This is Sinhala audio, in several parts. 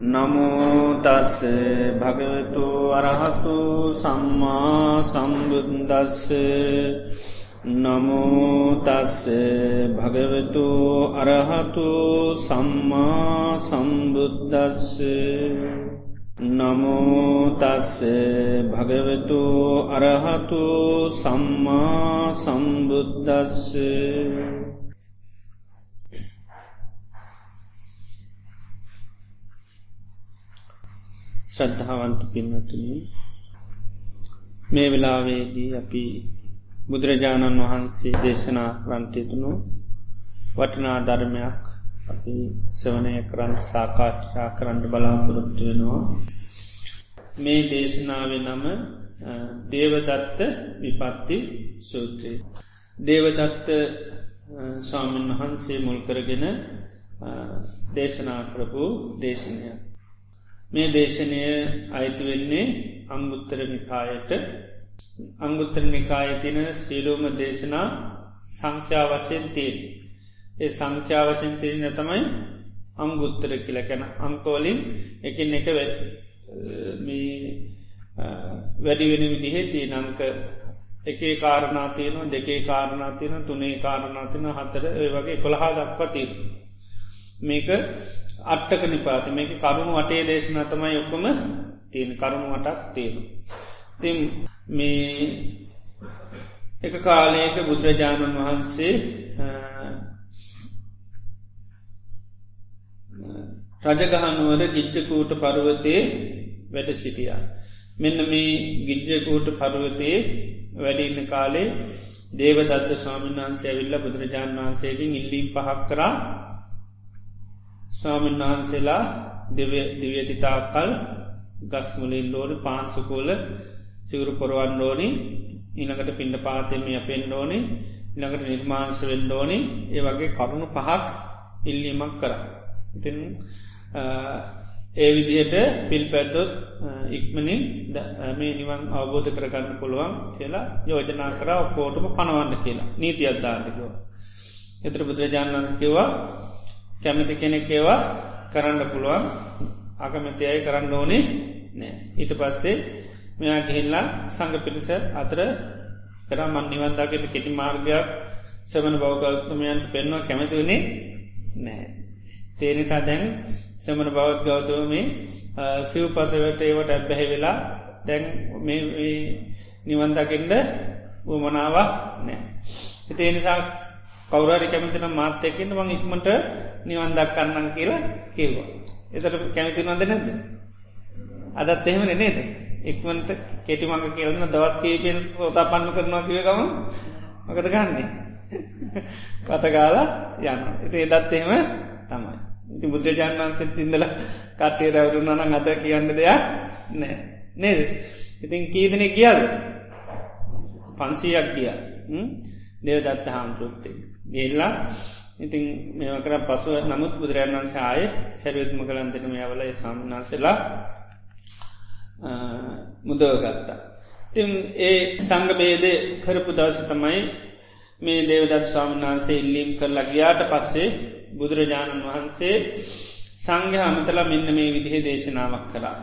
නමෝතස්ස භගවතු අරහතු සම්මා සම්බුද්දස්ස නමෝතස්ස භගවතු අරහතු සම්මා සම්බුද්දස්ස නමෝතස්ස භගවතු අරහතු සම්මා සම්බුද්දස්ස ශ්‍රද්ධාවන්ත පින්නතුනි මේ වෙලාවේදී අපි බුදුරජාණන් වහන්සේ දේශනා කරන්ටයතුුණු වටනා ධර්මයක් අපි සවනය කරන්න සාකාශ්ා කරන්න බලාපොරොත්තු වෙනවා. මේ දේශනාව නම දේවදත්ත විපත්ති සූත්‍රය. දේවදත්ත ස්වාමීන් වහන්සේ මුල් කරගෙන දේශනා කරපු දේශනයක්. මේ දේශනය අයිතු වෙන්නේ අංගුත්තර නිකායට. අංගුත්තර නිකාය තින සීලෝම දේශනා සංඛ්‍යා වශයෙන් තියෙන් ඒ සංඛ්‍යා වශයෙන් තිරන තමයි අංගුත්තර කියලකැන අංකෝලින් එකින් එක වැඩිවෙන විදිහෙ තිය නංක එකේ කාරණාතියන දෙකේ කාරණාතියන තුනේ කාරණාතින හතර ඒ වගේ කොළහා දක්වතිී මේක අට්ටක නිපාති මේක කරුණු වටේ දේශන තමයි ඔක්කොම තියෙන කරුණු වටක් තියෙන. තිම් මේ එක කාලයක බුදුරජාණන් වහන්සේ රජගහනුවර ගිජ්ජකූට පරුවතේ වැඩ සිටියා. මෙන්න මේ ගිජ්ජකූට පරුවතේ වැඩඉන්න කාලේ දේවදත්ත ස්වාමීන් වහන්සේ ඇවිල්ල බුදුරජාණන් වහන්සේකින් ඉල්ලීම් පහක් කරා ස්වාමීන් වහන්සේලා දිව්‍යතිතාකල් ගස්මුලින් ලෝන පාන්සුකෝල සිවරු පොරුවන් ඕෝනි ඉනකට පිඩ පාතෙම අපෙන් ඕනි ඉනකට නිර්මාංශ වෙන්න ඕනි ඒ වගේ කරුණු පහක් ඉල්ලීමක් කර. ඉතින් ඒ විදිහට පිල් පැද්දොත් ඉක්මනින් මේ නිවන් අවබෝධ කරගන්න පුළුවන් කියලා යෝජනා කර ඔක්කෝටම පනවන්න කියලා නීති අද්දාන්නකවා. එතර බුදුරජාණන්කිවා කැමති කෙනෙක් ඒවා කරන්න පුළුවන් අකමැති අය කරන්න ඕනේ නෑ ඊට පස්සේ මෙයා ගිහිල්ලා සංග පිටිස අතර කර මන් නිවන්දාගට කෙටි මාර්ගයක් සමන බෞගෞතමයන්ට පෙන්වා කැමති වුණේ නෑ. තේනිසා දැන් සමන බවත් ගෞතවමේ සිව් පසවට ඒවට ඇබැහැ වෙලා දැන් නිවන්දකින්ද වුමනාවක් නෑ. එතේ නිසා කවුරරි කැමතින මාත්‍යයකෙන් වන් ඉක්මට නිවන් දක්කන්නන් කියලා කිව්වා. එතට කැමතිනවද නැද්ද. අදත් එහෙමන නේද. ඉක්මට කෙටිමඟ කියලන්න දවස් කීපෙන් සෝතා පන්න කරනවා කියවකම මකද ගන්නේ. කටගාලා යන්න. එති එදත් එහෙම තමයි. ඉති බුදුරජාන් වන්සත් ඉඳල කට්ටේ රැවරුන්නන අත කියන්න දෙයක් නෑ. නේද. ඉතින් කීදනෙ කියද. පන්සීයක් ගිය. දේවදත්ත හාමුදුරුත්තේ. ගේල්ලා ඉතින් මේකර පසුව නමුත් බුදුරජන් වන්සේ ආය සැරයුත්ම කළන්තන මේවල සම්නාසලා මුදවගත්තා. තින් ඒ සංගබේද කරපු දවස තමයි මේ දේවදත් ස්වාමිනාන්සේ ඉල්ලීම් කරලා ගියාට පස්සේ බුදුරජාණන් වහන්සේ සංඝ අමතලා මෙන්න මේ විදිහ දේශනාවක් කරා.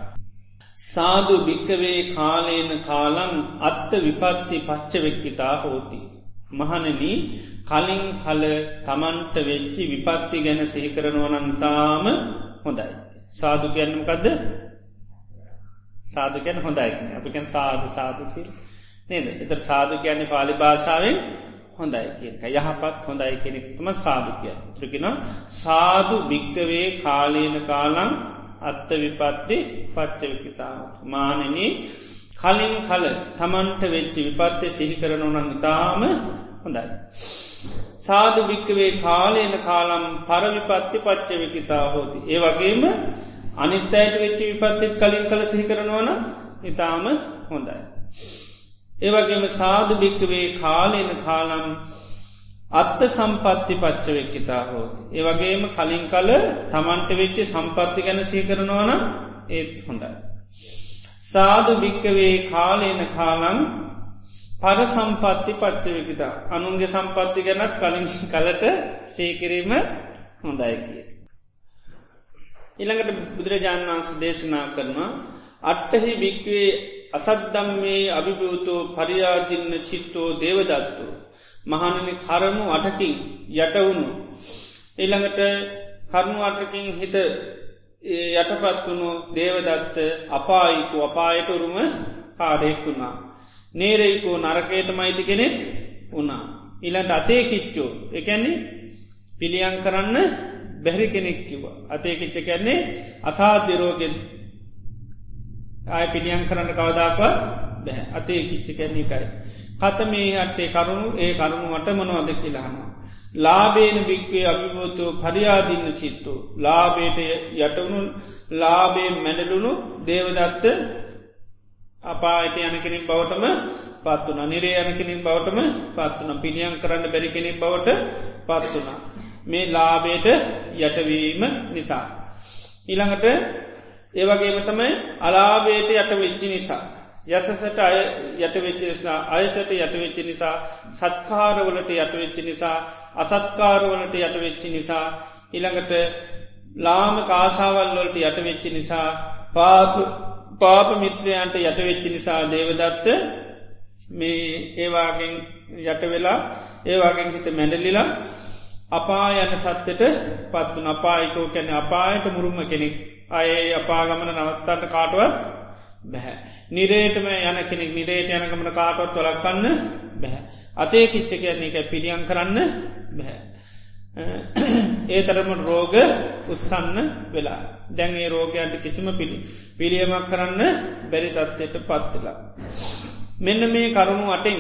සාදු භික්කවේ කාලේන කාලං අත්ත විපත්ති පච්චවෙක්කිතා හෝති. මහනන කලින් කල තමන්ට වෙච්චි විපත්ති ගැන සිහිකරනවනන්තාම හොඳයි. සාදු ගැන්නමකදද සාදු ගැන හොඳයි අපිකැන් සාධ සාධකිල් නේද? එත සාදු කියන්නේ පාලි භාෂාවෙන් හොඳයි කියක යහපත් හොඳයි කෙනෙක්තම සාදු කිය ත්‍රකින සාදු භික්කවේ කාලීන කාලං අත්ත විපත්ති පච්චවිකිතාව මානන කලින් කල තමන්ට වෙච්චි විපත්තය සිහි කරනවනන් ඉතාම හොඳයි. සාධ භික්කවේ කාලේන කාලම් පරවිපත්ති පච්චවිකිතා හෝති. ඒ වගේම අනිත්තයට වෙච්චි විපත්තිත් කලින් කල සිහි කරනවන ඉතාම හොඳයි. ඒවගේම සාධ භික්කවේ කාලේන කාලම් අත්ත සම්පත්ති පච්චවෙක්කිතා හෝති. ඒවගේම කලින් කල තමන්ට වෙච්චි සම්පත්ති ගැන සීකරනවන ඒත් හොඳයි. සාධ භික්කවේ කාලේන කාලං පර සම්පත්ති පච්චවකිතා අනුන්ගේ සම්පත්ති ගැනත් කලින් කලට සේකිරීම හොඳයි කිය. ඉළඟට බුදුරජාණන් වන්ස දේශනා කරනවා අට්ටහි භික්වේ අසද්දම් මේ අභිභූතෝ පරියාදින්න චිත්තෝ දේවදත්තු. මහනනි කරනු අටකින් යටවුණු. ඊළඟට කරුණු අටකින් හිත යටපත් වුණු දේවදත්ත අපායිකු අපායට උරුම කාරයෙක් වුණා. නේරෙයිකු නරකයට මයිති කෙනෙක් වුණා. ඉලට අතේ කිච්චෝ එකැන්නේ පිළියන් කරන්න බැහරි කෙනෙක් කිව. අතේ කිච්ච කැන්නේ අසාධ්‍යරෝගෙන් ආය පිළියන් කරන්න කවදාක්වත් බැහ අතේ කිච්ච කැන්නේ එකයි. කත මේ අටේ කරුණු ඒ කරුණු මට මොනවද කියලාහනවා. ලාබේන භික්වේ අභිබෝතු පරියාදින්න චිත්තු. ලාබේට යටවුණු ලාබේ මැඩලුණු දේවදත්ත අපායට යන කෙනෙක් බවටම පත්වන නිරේ යන කෙනෙක් බවටම පත්වන පිළියන් කරන්න බැරි කෙනෙක් බවට පත්වනා. මේ ලාබේට යටවීම නිසා. ඊළඟට ඒවගේම තමයි අලාබේට යට වෙච්චි නිසා. යසසට අය යටවෙච්ච නිසා අයසට යටවෙච්චි නිසා සත්කාරවලට යටවෙච්චි නිසා අසත්කාරවලට යටවෙච්චි නිසා ඉළඟට ලාම කාසාවල්වලට යටවෙච්චි නිසා පාප පාප මිත්‍රයන්ට යටවෙච්චි නිසා දේවදත්ත මේ ඒවාගෙන් යටවෙලා ඒවාගෙන් හිත මැඩලිලා අපා යන තත්වට පත්වන අපායිකෝ කැන අපායට මුරුම්ම කෙනෙක්. අය අපාගමන නවත්තන්න කාටුවත් බැහැ. නිරේටම යන කෙනෙක් නිරේට යනකමට කාටොත් වලක්කන්න බැහැ. අතේ කිච්ච කියන්නේ එක පිළියන් කරන්න බැහැ. ඒ තරම රෝග උත්සන්න වෙලා දැන්ගේ රෝගයන්ට කිසිම පිළි පිළියමක් කරන්න බැරි තත්වයට පත්වෙලා. මෙන්න මේ කරුණු අටෙන්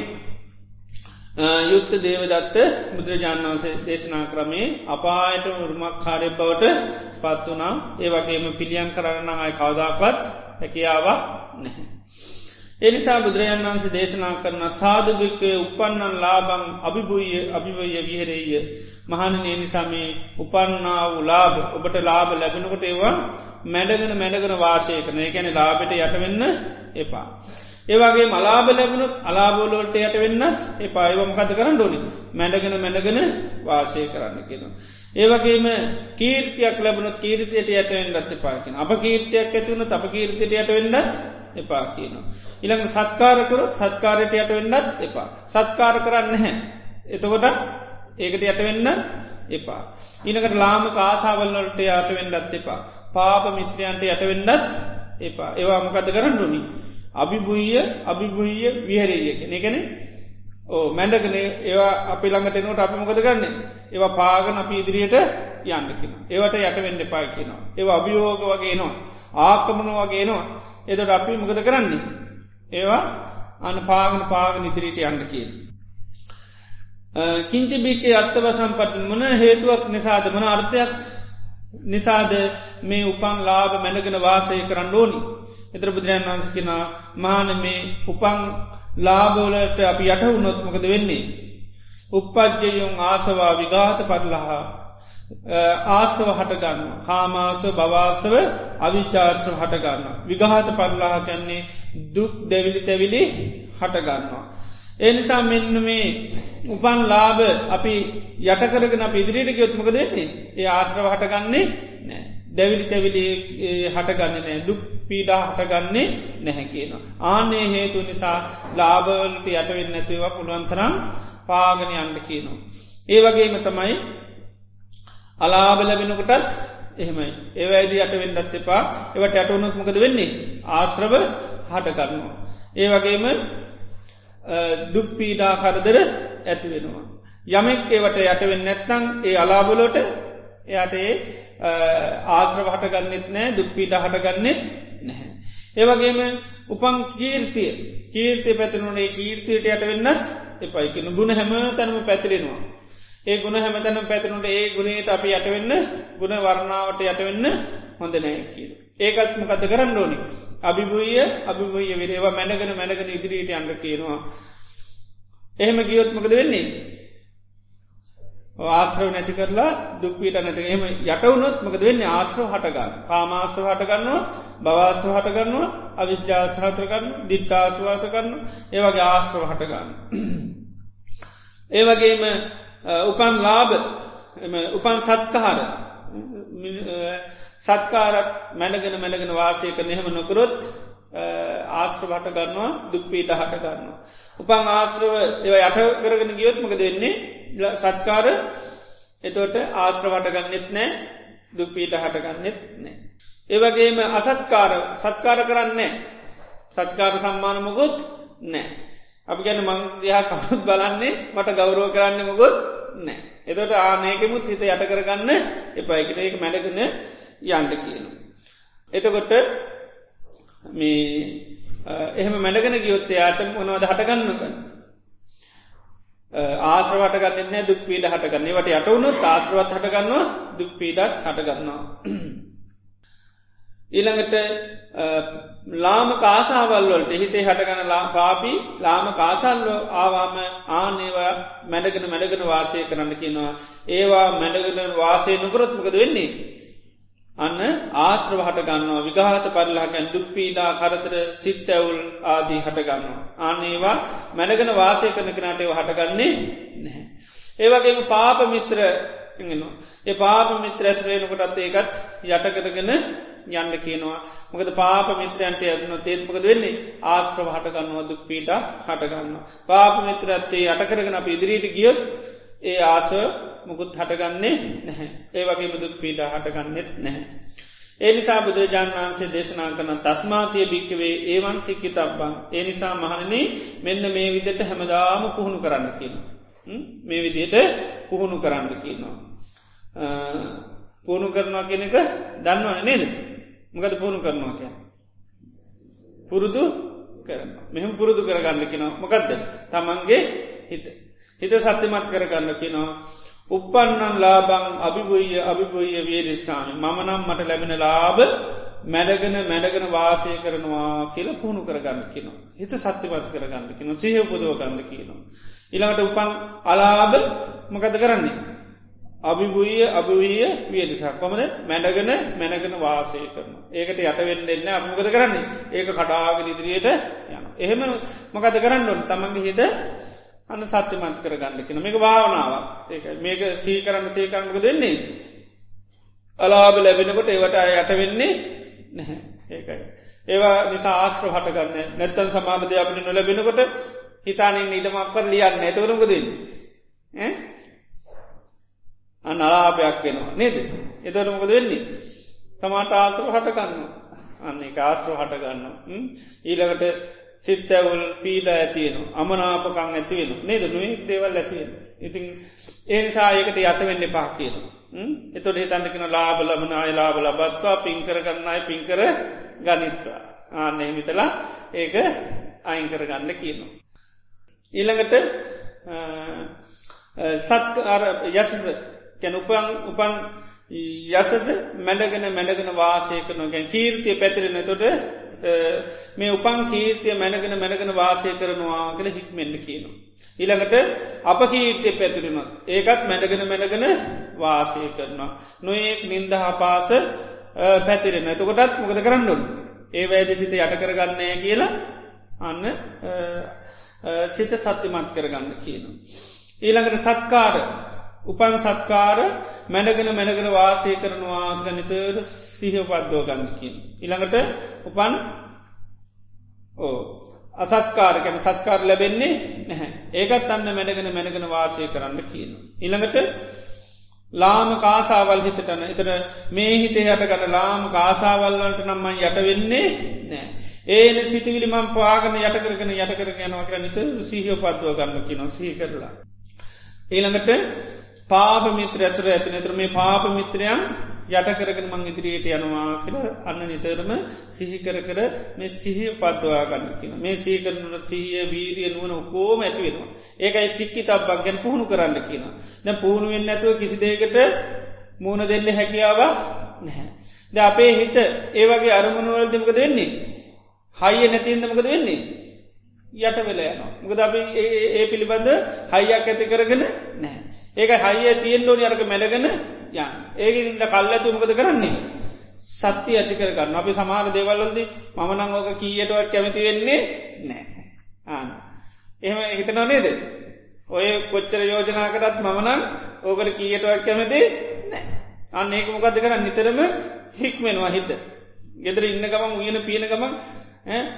යුත්ත දේවදත්ත බුදුරජාණන් වන්සේ දේශනා ක්‍රමේ අපායට උරුමක් කාරය බවට පත් වනා ඒ වගේම පිළියන් කරන්න අය කවදාපත් හැකියාවක් නැහැ. එනිසා බුදුරජන් වන්සේ දේශනා කරන සාධභික්කය උපන්නන් ලාබං අභිභූය අභිවය විහරෙය මහනනය නිසාමේ උපන්නා වූ ලාබ ඔබට ලාබ ලැබෙනකොට ඒවා මැඩගෙන මැඩගෙන වාශය කරන ගැන ලාබෙට යටවෙන්න එපා. ඒවාගේ මලාබ ලැබුණුත් අලාබෝලෝල්ට යට වෙන්නත් එපා ඒවම කත කරන්න ඕනි මැඩගෙන මැඩගෙන වාශය කරන්න කියෙනවා. ඒවගේම කීර්තියක් ලැබුණත් කීර්තියට යටවෙන්නත් එපාකින අප කීර්තියක් ඇතිවුණ අප කීර්තියට යට වෙන්නත් එපා කියනවා. ඉළඟ සත්කාරකරොත් සත්කාරයට යට වෙන්නත් එපා. සත්කාර කරන්න හැ. එතකොටත් ඒකට යට වෙන්න එපා. ඉනකට ලාම කාසාවල්ලට යට වෙන්නත් එපා. පාප මිත්‍රයන්ට යට වෙන්නත් එපා. ඒවා මොකද කරන්න ඕනි. අභිභූය අභිභූය විහරයක එකන ඕ මැඩගන ඒවා අපි ළඟට එනට අපි මොකද කරන්නේ? ඒවා පාගන අපි ඉදිරියට යන්නකින ඒවට යට වෙන්න එපා කියනවා. ඒවා අභියෝග වගේ නවා ආකමන වගේ නවා එදට අපි මොකද කරන්නේ? ඒවා අන පාගන පාගන ඉදිරියට යන්න කියන කිංචි බිකේ අත්තව සම්පට මන හේතුවක් නිසාද? මන අර්ථයක් නිසාද මේ උපන් ලාභ මැනගෙන වාසය කරන්න ඕනි? එතර බුදුරජන් වන්ස කෙන මාන මේ උපං ලාබෝලට අපි යට වුණොත්මකද වෙන්නේ. උපපද්ජයුන් ආසවා විගාත පටලහා ආසව හටගන්න කාමාසව බවාසව අවිචාර්සව හටගන්න. විගහත පරලාහ කැන්නේ දුක් දෙවිලි තැවිලි හටගන්නවා. ඒ නිසා මෙන්න මේ උපන් ලාබ අපි යටකරගෙන ඉදිරියට ගයොත්මක දෙන්නේ ඒ ආශ්‍රව හටගන්නේ නෑ. දැවිලි තැවිලි හටගන්න නෑ දුක් පීඩා හටගන්නේ නැහැ කියනවා. ආනේ හේතු නිසා ලාබවලට යටවෙන්න ඇතිවා පුළුවන්තරම් පාගන අන්ඩ කියනවා. ඒ වගේම තමයි අලාබ ලැබෙනකොටත් එහෙමයි ඒවැද යට වෙන්නත් එපා ඒවට යටවුණොත් මොකද වෙන්නේ ආශ්‍රව හටගන්නවා. ඒ වගේම දුක් පීඩා කරදර ඇති වෙනවා. යමෙක් ඒවට යටවෙන්න නැත්තං ඒ අලාබලෝට එයට ඒ ආශ්‍රව හටගන්නෙත් නෑ දුක්පීට හටගන්නෙත් නැහැ. ඒවගේම උපන් කීර්තිය කීර්තිය පැතිනුනේ කීර්තියට යට වෙන්නත් එපයිකෙන ගුණ හැම තැනම පැතිරෙනවා. ඒ ගුණ හැමතැනම් පැතිනුට ඒ ගුණේට අපි යටවෙන්න ගුණ වරණාවට යටවෙන්න හොඳ නෑ කියල. ඒකත් මොකද කරන්න ඕනි. අභිභූය අභිභූය විරේවා මැනගෙන මැනගෙන ඉදිරියට අන්න කියනවා. එහෙම ගියොත්මකද වෙන්නේ. ආශ්‍රව නැති කරලා දුක්පීට නැති එම යටවුණොත් මකද වෙන්න? ආශ්‍රව හටගන්න පාමාශ්‍රව හටගන්නවා බවාශ්‍රව හටගන්නවා අවිද්‍යාශ්‍රහතරගන්න දිට්ටාශ්වාස කරන්න ඒවගේ ආශ්‍රව හටගන්න. ඒවගේම උපන් ලාභ උපන් සත්කහර සත්කාරත් මැනගෙන මැනගෙන වාසය කර නෙහම නොකරොත් ආශ්‍ර හට ගන්නවා දුක්පීට හට ගන්නවා. උපන් ආශ්‍රව ඒව යට කරගෙන ගියොත්මක දෙන්නේ සත්කාර එතෝට ආශ්‍ර වටගන්නෙත් නෑ දුක්පීට හටගන්නෙත් නෑ. ඒවගේම අසත්කාර සත්කාර කරන්නේ සත්කාර සම්මානමකුත් නෑ. අපි ගැන මංදයා කවුත් බලන්නේ මට ගෞරෝ කරන්න මොකොත් නෑ. එතට ආනයකෙමුත් හිත යට කරගන්න එපයිකට ඒක මැඩගෙන යන්ට කියන. එතකොට මේ එහෙම මැඩගෙන ගියොත්තේ යාට මොනවද හටගන්නගන්න. ආශ්‍රවට ගන්න දුක් පීඩ හටගන්නේ වට යටවුණු ආශ්‍රවත් හටගන්නවා දුක් පීඩත් හටගන්නවා. ඊළඟට ලාම කාශාවල්වලට හිතේ හටගන පාපි ලාම කාශල්ලෝ ආවාම ආනේවා මැඩගෙන මැඩගෙන වාසය කරන්න කියනවා. ඒවා මැඩගෙන වාසය නොකරොත්මකද වෙන්නේ. අන්න ආශ්‍රව හටගන්නවා විගාත පරලාකැන් දුක්පීඩා කරතර සිත්තැවුල් ආදී හටගන්නවා. අනේවා මැනගෙන වාසය කරන කනටව හටගන්නේ නැහැ. ඒවගේම පාප මිත්‍ර ඉගෙනවා. ඒ පාප මිත්‍ර ඇස්රේනකොටත් ඒකත් යටකරගෙන යන්න කියනවා. මොකද පාප මිත්‍රයන්ට ඇදන තේත්මකද වෙන්නේ ආශ්‍රව හටගන්නවා දුක් පීට හටගන්න. පාප මිත්‍ර ඇත්තේ යටකරගෙන අප ඉදිරියට ගියොත් ඒ ආශ්ව මුකුත් හටගන්නේ නැහැ. ඒ වගේ මුදුක් පීඩ හටගන්නෙත් නැහැ. ඒ නිසා බුදුරජාන් වහන්සේ දේශනා කරන තස්මාතිය භික්කවේ ඒවන් සික්කි තබ්බං. ඒ නිසා මහණනේ මෙන්න මේ විදිට හැමදාම පුහුණු කරන්න කියන. මේ විදියට පුහුණු කරන්න කියනවා. පුහුණු කරනවා කියන එක දන්නවන නේද. මකද පුහුණු කරනවා කිය. පුරුදු කරන මෙහම පුරුදු කරගන්න කෙනවා මොකක්ද තමන්ගේ හිත හිත සත්‍යමත් කරගන්න කෙනවා උපන්නන් ලාබං අභිභූය අභිභූය වේදෙස්සාමි මම නම් මට ලැබෙන ලාබ මැඩගෙන මැඩගෙන වාසය කරනවා කියල පුහුණු කරගන්න කියනවා. හිත සත්‍යපත් කරගන්න කියන සහය පුදුව ගන්න කියනවා. ඉළඟට උපන් අලාබ මකද කරන්නේ. අභිභූය අභවීය වියදිසා කොමද මැඩගෙන මැනගෙන වාසය කරන. ඒකට යටවෙන්න එන්න අපමකද කරන්නේ ඒක කඩාගෙන ඉදිරියට යන. එහෙම මොකද කරන්න ඕන තමන්ගේ හිත අන්න සත්‍යමත් කර ගන්න කෙන මේක භාවනාව ඒක මේක සීකරන්න සේකරන්නක දෙන්නේ අලාබ ලැබෙනකොට ඒවට යට වෙන්නේ නැහැ. ඒකයි. ඒවා නිසා ආශ්‍ර හටගන්න නැත්තන් සමාධද අපිට නොලැබෙනකොට හිතානින් ඊටමක්කත් ලියන්න ඇතවරුමක දෙන්න අන්න අලාභයක් වෙනවා නේද? එතවට මොකද වෙන්නේ? සමාට ආශ්‍ර හටගන්න අන්න එක ආශ්‍ර හටගන්න ඊළඟට සිත්තැවල් පීඩ ඇතිවෙන අමනාපකං ඇතිවෙන නේද නොයෙක් දේවල් ඇතිවෙන. ඉතින් ඒ නිසායකට යටවෙන්න පහ කියන. එතොට හිතන්නකෙන ලාබලමන අයලාබ ලබත්වා පින්කර ගන්නයි පින්කර ගනිත්වා. ආන්න එහිමිතලා ඒක අයිංකර ගන්න කියනවා. ඊළඟට සත් යසස කැන උපන් උපන් යසස මැඩගෙන මැඩගෙන වාසය කරනගැන් කීර්තිය පැතිරෙන තොට මේ උපන් කීර්තිය මැනගෙන මැනගෙන වාසය කරනවා කළ හික්මෙන්ඩ කියනවා. ඊළඟට අප කීර්තිය පැතිරෙන ඒකත් මැඩගෙන මැනගෙන වාසය කරනවා. නොඒක් නින්ද හපාස පැතිරෙන එතකොටත් මොකද කරන්නුන්. ඒ වැෑද සිත යට කරගන්නය කියලා අන්න සිත සත්‍යමත් කරගන්න කියනවා. ඊළඟට සත්කාර උපන් සත්කාර මැනගෙන මැනගෙන වාසය කරනවා කර නිතර සිහපද්දෝ ගන්නකින්. ඉළඟට උපන් ඕ අසත්කාර කැන සත්කාර ලැබෙන්නේ නැහැ ඒකත් අන්න මැනගෙන මැනගෙන වාසය කරන්න කියන. ඉළඟට ලාම කාසාවල් හිතටන එතර මේ හිතේ යට ගන්න ලාම කාසාවල්වලට නම්මන් යට වෙන්නේ නෑ. ඒන සිතිවිලි මම් පාගන යට කරගෙන යට කරගෙන යනවා කර නිත සිහිය පත්ව ගන්න කියන සිහි කරලා. ඊළඟට පාප මිත්‍ර ඇතුර ඇති නතර මේ පාප මිත්‍රයන් යට කරගෙන මං ඉදිරියට යනවා කියල අන්න නිතරම සිහිකර කර මේ සිහිය පද්වා ගන්න කියන මේ සීකරනට සිහිය වීරිය නුවන කෝම ඇති වෙනවා. ඒකයි සික්කි තබ්බක් ගැන පුහුණු කරන්න කියන ද පුහුණුවෙන් නැතුව කිසිදේකට මූුණ දෙල්ල හැකියාව නැහැ. ද අපේ හිත ඒවගේ අරමුණුවලතිමකද වෙන්නේ? හයිය නැතින්දමකද වෙන්නේ? යට වෙල යනවා. මුකද අප ඒ පිළිබඳ හයියක් ඇති කරගෙන නැහැ. ඒක හයිය තියෙන්ඩෝනි අරක මැඩගෙන යන් ඒකඉද කල් ඇතුමකද කරන්නේ. සත්‍ය ඇති කරගන්න අපි සමාන දේවල්ලද මමනං ඕක කීයටවත් කැමති වෙන්නේ නෑ. ආන. එහෙම හිතනො නේද. ඔය කොච්චර යෝජනා කරත් මමනං ඕකට කීයටවක් කැමති නෑ. අන්න ඒක මොකද කරන්න නිතරම හික්මෙනවා හිත. ගෙදර ඉන්න ගමන් උයන පියන ගමන්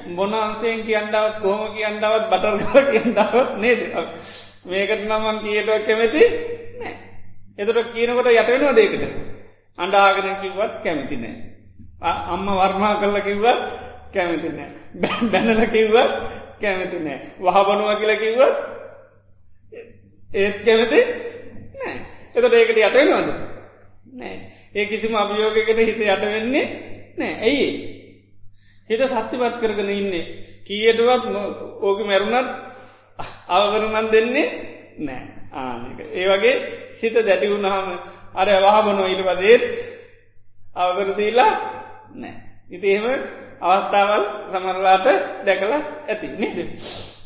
මොනන්සයෙන් කියන්නාවත් කෝම කියන්නාවත් බටර් කල කියන්නාවත් නේද. මේකට නමන් කියටුවක් කැමැති නෑ. එතට කියනකොට යටවෙනවා දේකට. අන්ඩාගෙන කිව්වත් කැමති නෑ. අම්ම වර්මා කල්ල කිව්වත් කැමති නෑ. බැනල කිව්වත් කැමති නෑ. වහබනුව කියල කිව්වත් ඒත් කැමති නෑ. එතට ඒකට යටවෙනවාද. නෑ ඒ කිසිම අභියෝගකට හිත යට වෙන්නේ නෑ ඇයි හිත සත්‍යපත් කරගෙන ඉන්නේ කීයටුවත් ඕක මැරුණත් අවකරුණන් දෙන්නේ නෑ ආනක ඒ වගේ සිත දැටි වුණහම අර වහබනො ඉට පදේත් අවකරදීලා නෑ ඉති එහෙම අවස්ථාවල් සමරලාට දැකලා ඇති නේද?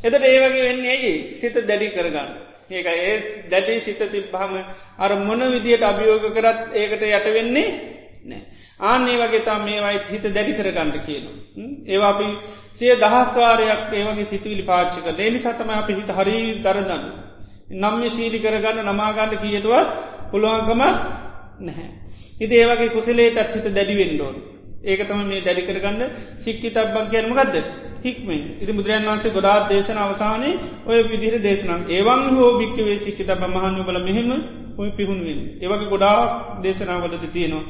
එතට ඒ වගේ වෙන්නේ ඇයි? සිත දැඩි කරගන්න. ඒක ඒ දැඩි සිත තිබ්බහම අර මොන විදියට අභියෝග කරත් ඒකට යට වෙන්නේ නෑ. ආන්නේ වගේ තා මේවයිත් හිත දැඩි කරගන්නට කියන. ඒවා අපි සිය දහස්වාරයක් ඒවගේ සිතුවිලි පාච්චික දේනි සතම අපි හිත හරි දරදන්න. නම්ම ශීලි කරගන්න නමාගන්න කියටුවත් පුළුවන්කමක් නැහැ. හිත ඒවගේ කුසලේටත් සිත දැඩිවෙන්ඩෝන්. ඒක තම මේ දැඩි කරගන්න සික්කි තබ්බක් කියනමගදද හික්මෙන් ඉති බුදුරන් වන්සේ ගොඩාත් දේශන අවසානය ඔය විදිර දේශනම් ඒවන් හෝ භික්කවේ සික්කි තබ මහන්නු බල මෙහෙම ඔය පිහුණුවෙන් ඒවගේ ගොඩා දේශනාවලද තියෙනවා.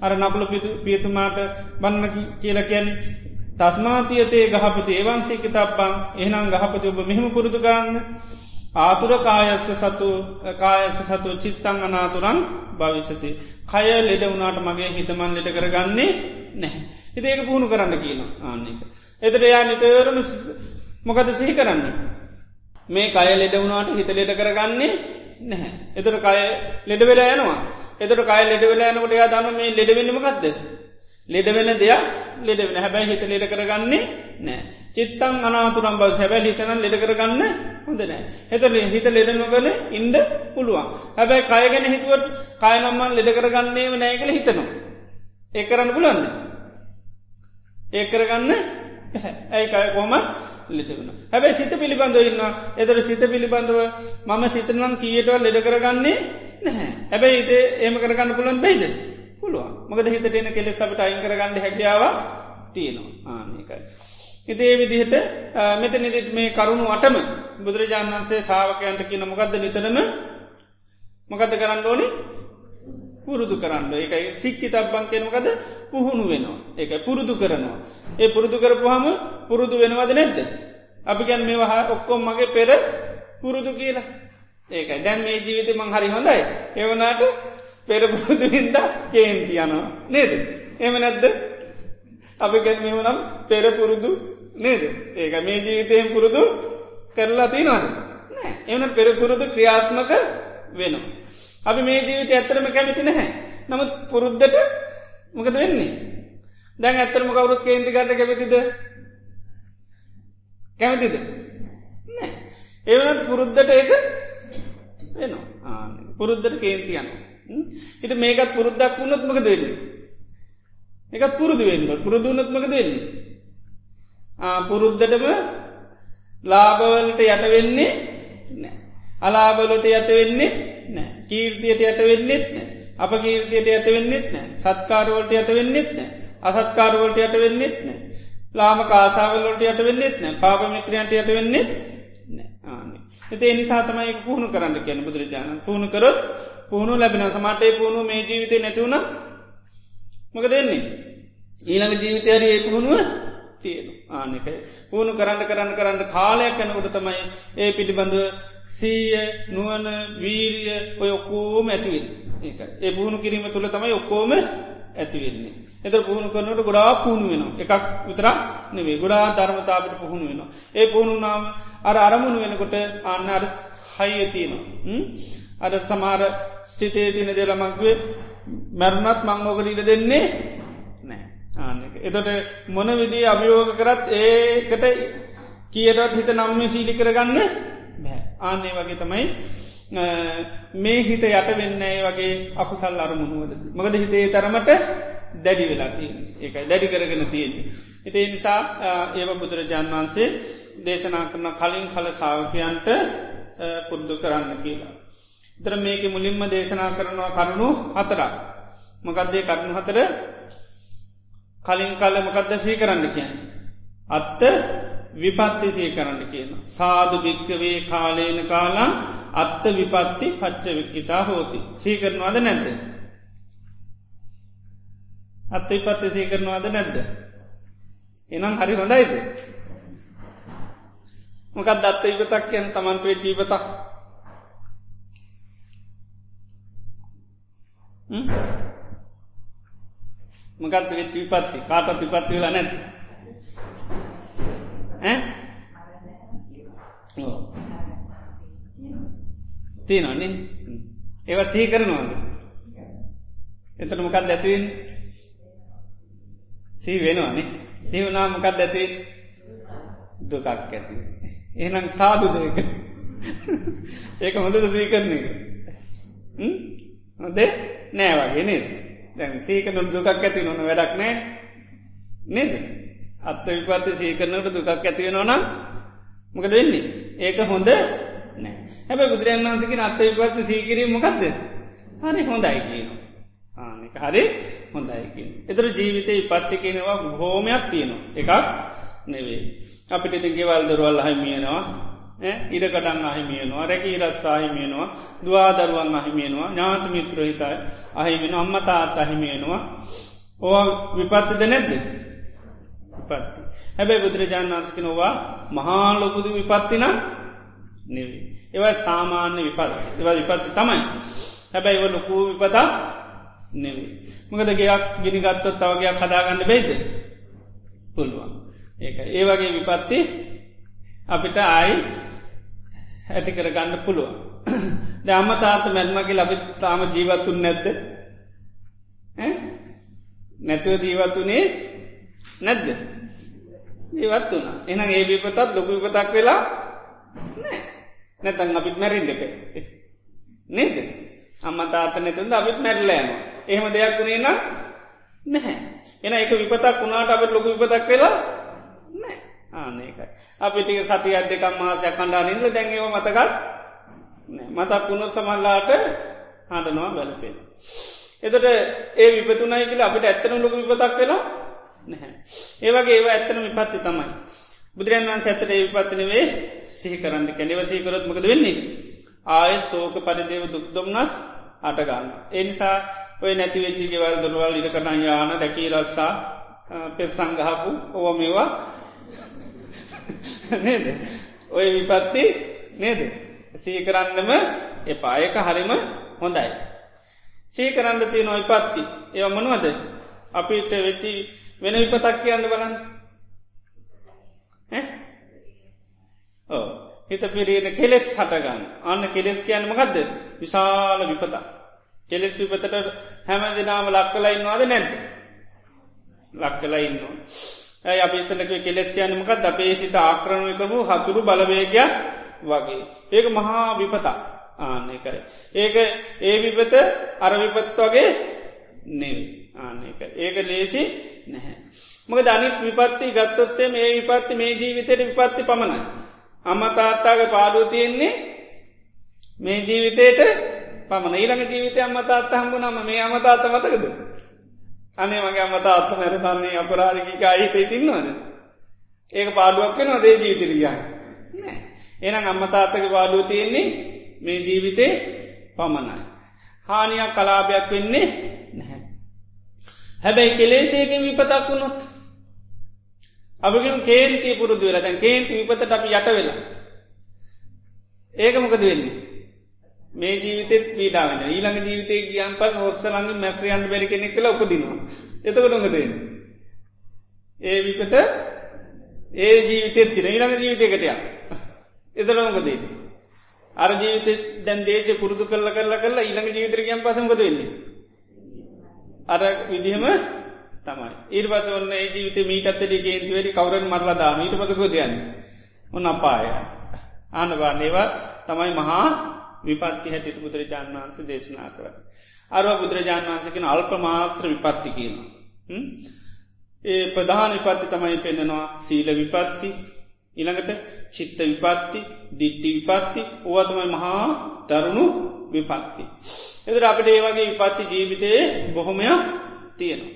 අර නකුල පියතුමාට බන්න කියල කියැන තස්මාතියතේ ගහපති ඒවන්සේ කිතබ්බං එහනම් ගහපති ඔබ මෙහෙම පුරුදු කරන්න ආතුර කායස්ස සතු කායස සතු චිත්තං අනාතුරන් භවිසති. කය ලෙඩ වුණට මගේ හිතමන් ලෙඩ කරගන්නේ නැහැ. හිත ඒක පුහුණු කරන්න කියන ආන්නක. එතට යා නිතවරණු මොකද සිහි කරන්න. මේ කය ලෙඩ වුණට හිත ලෙඩ කරගන්නේ නැහැ. එතට කය ලෙඩ වෙලා යනවා. එතට කය ලෙඩ වෙලා යනකොට යා දම මේ ලෙඩවෙන්නමකක්ද. ලෙඩ වෙන දෙයක් ලෙඩ වෙන හැබැයි හිත ලෙඩ කරගන්නේ නෑ. චිත්තං අනාතුරම් බව හැබැ හිතන ලෙඩ කරගන්න හොඳ නෑ. එත හිත ලෙඩ නොගල ඉන්ද පුළුවන්. හැබැයි කයගෙන හිතුවට කයනම්මන් ලෙඩ කරගන්නේම නෑකළ හිතනවා. ඒ කරන්න පුළන්ද. ඒ කරගන්න ඇයි කය කොම ලෙඩවන. හැබැයි සිත පිළිබඳව ඉන්න එතර සිත පිළිබඳව මම සිතනම් කියටවල් ලෙඩ කරගන්නේ නැහැ. හැබැයි හිතේ ඒම කරගන්න පුළන් බයිද. පුළුවන් මකද හිතට එන කෙලෙක් අපට අයින් කරගන්න හැකියාව තියෙනවා ආනකයි. ඉතේ විදිහට මෙත නිදිත් මේ කරුණු අටම බුදුරජාණන් වන්සේ සාාවකයන්ට කියන මොකක්ද නිතනම මොකද කරන්න ඕනි පුරුදු කරන්න. ඒකයි සික්කි තබ්බන් කෙනමකද පුහුණු වෙනවා. ඒක පුරුදු කරනවා. ඒ පුරුදු කරපුහම පුරුදු වෙනවද නැද්ද. අපි ගැන් මේ වහ ඔක්කොම් මගේ පෙර පුරුදු කියලා. ඒකයි. දැන් මේ ජීවිත මං හරි හොඳයි. එවනාට පෙරපුරුදු හින්ද කේන්ති යනවා. නේද. එම නැද්ද? අපි ගැන මෙවනම් පෙරපුරුදු නේද? ඒක මේ ජීවිතයෙන් පුරුදු කරලා තිනවාද නෑ. එවන පෙරපුරුදු ක්‍රියාත්මක වෙනවා. අපි මේ ජීවිත ඇත්තරම කැමති නැහැ නමුත් පුරුද්ධට මොකද වෙන්නේ. දැන් ඇත්තරම කවරුත් කේන්ති කරට කැමතිද කැමතිද නෑ ඒවනත් පුරුද්ධට ඒක වෙනවා පුරුද්ධට කේන්ති යනවා. හිත මේකත් පුරුද්දක් වුණොත් මකද වෙන්නේ. එකත් පුරුදු වෙන්න පුරුදුනත් මකද වෙන්නේ. පුරුද්ධටම ලාබවලට යට වෙන්නේ නෑ. අලාබලට යට වෙන්නේ නෑ. කීර්තියට යට වෙන්නෙත් නෑ. අප කීර්තියට යට වෙන්නෙත් නෑ. සත්කාරවලට යට වෙන්නෙත් නෑ. අසත්කාරවලට යට වෙන්නෙත් නෑ. ලාම කාසාවලට යට වෙන්නෙත් නෑ. පාප මිත්‍රයන්ට යට වෙන්නෙත් නෑ. එතේ නිසාතමයි පුහුණු කරන්න කියන බුදුරජාණන් පුහුණු කරොත් පුහුණු ලැබෙන සමටේ පුුණු මේ ජීවිතය නැතිවුණ මොක දෙන්නේ ඊළඟ ජීවිතයර ඒ පුහුණුව තියෙන ආනකයි පුුණු කරන්න කරන්න කරන්න කාලයක් කැනකොට තමයි ඒ පිළිබඳව සීය නුවන වීරිය ඔය ඔක්කෝම ඇතිවෙන් ඒ ඒ පුහුණු කිරීම තුළ තමයි ඔක්කෝම ඇතිවෙන්නේ එත පුහුණු කරනට ගොඩා පුහුණු වෙන එකක් විතර නෙවේ ගොඩා ධර්මතාවට පුහුණු වෙන ඒ පුහුණු නාම අර අරමුණු වෙනකොට අන්න අර හයිය තියෙනවා. අද සමාර ස්ටිතේ තින දෙලමක්වේ මැරුණත් මංගෝකට ඉඩ දෙන්නේ නෑ ආනක එතොට මොන විදිී අභියෝග කරත් ඒකට කියටත් හිත නම්ම සීලි කරගන්න බෑ ආන්නේ වගේ තමයි මේ හිත යට වෙන්න වගේ අකුසල් අරමුණුවද මකද හිතේ තරමට දැඩි වෙලා තිය ඒකයි දැඩි කරගෙන තියෙන. එති නිසා ඒව බුදුරජාන් වන්සේ දේශනා කරන කලින් කල සාාවකයන්ට පුද්දු කරන්න කියලා. තර මේක මුලින්ම දේශනා කරනවා කරුණු හතරක්. මකදේ කරුණු හතර කලින් කල මොකක්ද සී කරන්න කියන. අත්ත විපත්ති සී කරන්න කියන. සාධ භික්කවේ කාලේන කාලා අත්ත විපත්ති පච්ච වික්කිතා හෝති. සීකරනවාද නැද්ද. අත්ත විපත්ති සීකරනවාද නැද්ද. එනම් හරි හොඳයිද. මොකක් දත්ත ඉපතක් කියන තමන් පේ ජීවතක් මොකත් වෙත් විපත්ති කාටත් විපත්ති වෙලා නැත් තියනන්නේ ඒව සී කරනවාද? එතන මොකක් ඇතිවෙන් සී වෙනවානේ සීවනා මොකක් ඇති දුකක් ඇති එනම් සාධුදයක ඒක හොඳද සී කරන එක? හොදේ නෑ වගේ නේද දැන් සීකනු දුකක් ඇති නොන වැඩක් නෑ නේද? අත්ත විපත්ති සීකරනට දුකක් ඇතිවෙන නම් මොකද වෙන්නේ? ඒක හොඳ නෑ හැබ බුදුරන් වන්සකින අත්ත විපත්ති සීකිරීම මොකක්ද හරි හොඳයි කියන ආනක හරි හොඳයිකින් එතර ජීවිතය පත්ති කියෙනවා හෝමයක් තියෙනවා. එකක් නෙවේ අපිට ඉතින් ගෙවල් දොරවල් හමියනවා ඉඩකටන් අහිමියනවා රැකී රස් අහිමියනවා දවාදරුවන් අහිමියනවා ඥාත මිත්‍ර හිතයි අහිමිෙන අම්මතාත් අහිමියනවා ඕ විපත්තිද නැද්ද? විපත්ති. හැබැයි බුදුරජාණන් වන්සකි නොවා මහාලොකුදු විපත්තින නෙවේ ඒවයි සාමාන්‍ය විපත් ඒව විපත්ති තමයි. හැබැයි ඉව ලොකූ විපතා නෙවේ මකද ගයක් ගිනිගත්තොත් තවගයක් කදාගන්න බේද පුළුවන්. ඒ ඒ වගේ විපත්ති අපිට ආයි ඇති කර ගන්න පුළුවන්. ද අම්ම තාත මැල්මගේ ලබිත් තාම ජීවත්තුන් නැද්ද? නැතුව ජීවත්තුනේ නැද්ද? ජීවත් වුණ. එන ඒ විපතත් ලොකු විපතක් වෙලා නෑ නැතන් අපිත් මැරින්ඩ පේ නේද? අම්ම තාත නැතුන්ද අපිත් මැරලෑම එහෙම දෙයක් වුණේ නම් නැහැ. එන එක විපතක් වුණාට අපට ලොකු විපතක් වෙලා නෑ ආනකයි අපිටික සති අත් දෙකම් මාසයක් කණ්ඩා නිද දැන්ව මතකත් මතක් වුණොත් සමල්ලාට හඬනවා බැලපේ. එතට ඒ විපතුනයි කියලා අපිට ඇත්තන ලොක විපතක් වෙලා නැහැ. ඒවගේ ඒව ඇත්තන විපත්ති තමයි. බුදුරන් වන් ඇතට ඒ විපත්තිනවේ සිහි කරන්න කැනෙව සහිකරොත් මකද වෙන්නේ. ආය සෝක පරිදේව දුක්දොම්නස් අටගන්න. එනිසා ඔය නැතිවෙච්චි ගෙවල් දොරවල් ඉට කටන් යාන දැකී රස්සා පෙස් සංගහපු ඕව මේවා නේද? ඔය විපත්ති නේද? සීකරන්නම එපා. ඒක හරිම හොඳයි. සීකරන්න තිය නොයි පත්ති ඒව මනුවද? අපිට වෙච්චි වෙන විපතක් කියන්න බලන්න. ඕ හිත පිරෙන කෙලෙස් හටගන්න. අන්න කෙලෙස් කියන්න මකක්ද විශාල විපතා කෙලෙස් විපතට හැම දෙනාම ලක්කලයින්නවාද නැද්ද? ලක්කලා ඉන්නවා. ඇයි අපිසලක කෙලෙස් කියන්නමකත් අපේ සිත ආක්‍රණය කරපු හතුරු බලවේගයක් වගේ. ඒක මහා විපතා ආන්න එකයි. ඒක ඒ විපත අරවිපත් වගේ නෙව ආන්නක. ඒක ලේසි නැහැ. මක දනිත් විපත්ති ගත්තොත්තේ මේ විපත්ති මේ ජීවිතයට විපත්ති පමණයි. අම්මතාත්තාගේ පාඩුව තියෙන්නේ මේ ජීවිතයට පමණ ඊළඟ ජීවිතය අම්මතාත්ත හම්බු නම මේ අමතාත්ත මතකද. අනේ මගේ අමතා අත්ත මැරතන්නේ අපරාධික අහිතේ තින්නවද. ඒක පාඩුවක් වෙනවා දේ ජීවිතරියන්. එනම් අම්මතාත්තක පාඩුව තියෙන්නේ මේ ජීවිතේ පමණයි. හානියක් කලාභයක් වෙන්නේ නැහැ. හැබැයි කෙලේශයකින් විපතක් වුණොත්. අපිම කේන්ති පුරුදු වෙලා දැන් කේන්ති විපතට අපි යට වෙලා. ඒක මොකද වෙන්නේ. මේ ජීවිතෙත් පීඩාවෙන ඊළඟ ජීවිතය ගියන් පස් හොස්සලඟ මැස්්‍රයන්ට බැරි කෙනෙක් කළ උපදිනවා. එතකට නොඟදෙන ඒ විපත ඒ ජීවිතෙත් තින ඊළඟ ජීවිතයකටය එතරමකදේ අර ජීවිත දැන් දේශ පුරුදු කරල කරලා කරලා ඊළඟ ජීවිතර ගියන් පසමකද වෙන්නේ? අර විදිහම තමයි. ඊට පස ඔන්න ඒ ජීවිත මීටත්තට ගේන්ති වැඩි කවරෙන් මරලා දාම ඊට පසකොදයන්න ඔන්න අපාය ආනවාන්නේවා තමයි මහා විපත්ති හැටිට බුදුරජාණන් වහන්ස දේශනා කර. අරව බුදුරජාණන් වහන්සකින අල්ප මාත්‍ර විපත්ති කියන. ඒ ප්‍රධාන විපත්ති තමයි පෙන්නවා සීල විපත්ති ඉළඟට චිත්ත විපත්ති දිට්ටි විපත්ති ඕවතමයි මහා දරුණු විපත්ති. එදර අපට ඒ වගේ විපත්ති ජීවිතයේ බොහොමයක් තියෙනවා.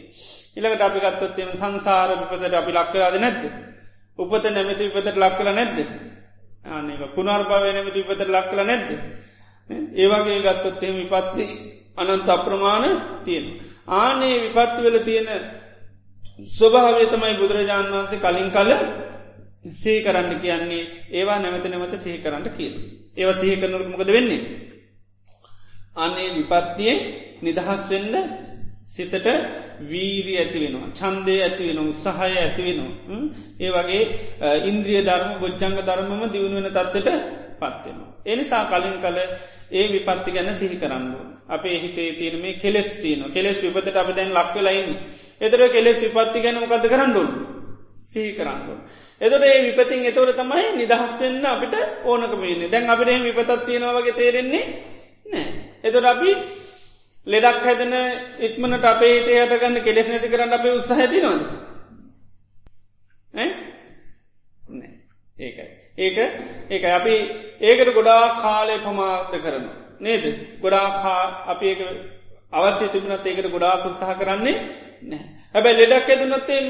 ඉළඟට අපි ගත්තොත්තෙම සංසාර විපතට අපි ලක්කලාද නැද්ද. උපත නැමති විපතට ලක්කල නැද්ද. ආනක පුනර්භාවය නැමති විපතට ලක්කල නැද්ද. ඒවාගේ ගත්තොත් එහෙම විපත්ති අනන්ත අප්‍රමාණ තියෙන. ආනේ විපත්ති වෙල තියෙන ස්වභාවය තමයි බුදුරජාණන් වහන්සේ කලින් කල සේ කරන්න කියන්නේ ඒවා නැමත නැමත සහි කරන්න කියල. ඒව සහි කරනට මොකද වෙන්නේ. අනේ විපත්තියෙන් නිදහස් වෙන්න සිතට වීරී ඇති වෙනවා චන්දය ඇති වෙන උත්සාහය ඇති වෙනවා ඒ වගේ ඉන්ද්‍රිය ධර්ම ගොච්චංග ධර්මම දියුණුවෙන තත්වට පත්වෙනවා. එනිසා කලින් කල ඒ විපත්ති ගැන සිහි කරන්න. අපේ හිතේ තියෙන මේ කෙලෙස් තියන කෙලෙස් විපතට අප දැන් ලක්වෙලයින්න. එතර කෙලෙස් විපත්ති ගැන මොකද කරන්නුන් සිහි කරන්න. එතොට ඒ විපතින් එතවට තමයි නිදහස් වෙන්න අපිට ඕනකමන්නේ දැන් අපිට විපතත් තියෙනවාගේ තේරෙන්නේ නෑ. එතොට අපි ලෙඩක් හැදන ඉක්මනට අපේ හිතේ හටගන්න කෙලෙස් නැති කරන්න අපේ උත්සාහති නොද. ඒකයි. ඒක ඒක අපි ඒකට ගොඩා කාලය පමාද කරන. නේද ගොඩා කා අපි ඒක අවශ්‍ය තිබුණත් ඒකට ගොඩා උත්සාහ කරන්නේ නෑ. හැබැ ලෙඩක් ඇදුනත්තේම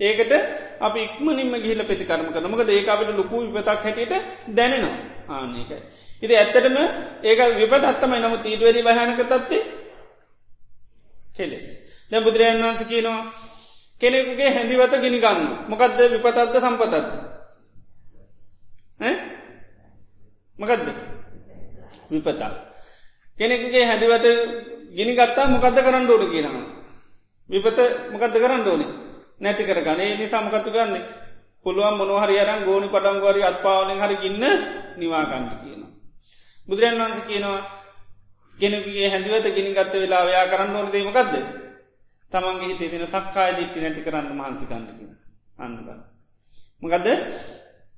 ඒකට අපි ඉක්මනින්ම ගිහිල ප්‍රතිකරම කරනමක ඒක අපට ලොකු විපතක් හැටියට දැනෙනවා ආනකයි. ඉති ඇත්තටම ඒක විපතත්තමයි නමු තීඩුවැරි භයනක තත්වේ කෙලෙස්. දැ බුදුරජන් වන්ස කියනවා කෙනෙකුගේ හැඳිවත ගිනිගන්න මොකක්ද විපතත්ත සම්පතත්ත. මකදද විපතා. කෙනෙකුගේ හැදිවත ගිනිගත්තා මොකක්ද කරන්න ඕඩු කියනවා. විපත මොකක්ද කරන්න ඕනේ නැති කර ගනේ නිසා මොකත්තු ගන්න පුළුවන් මොනහරි අරන් ගෝනි පටන්ගවරි අත්පාවලින් හරි ගන්න නිවාගන්ට කියනවා. බුදුරන් වන්ස කියනවා ගෙනගේ හැදිවත ගිනිගත්ත වෙලා වයා කරන්න ඕන දේමකක්ද තමන්ගේ හිතේ තින සක්කාය දිට්ටි නැති කරන්න මහන්සිකන්ට කිය අන්නගන්න. මොකදද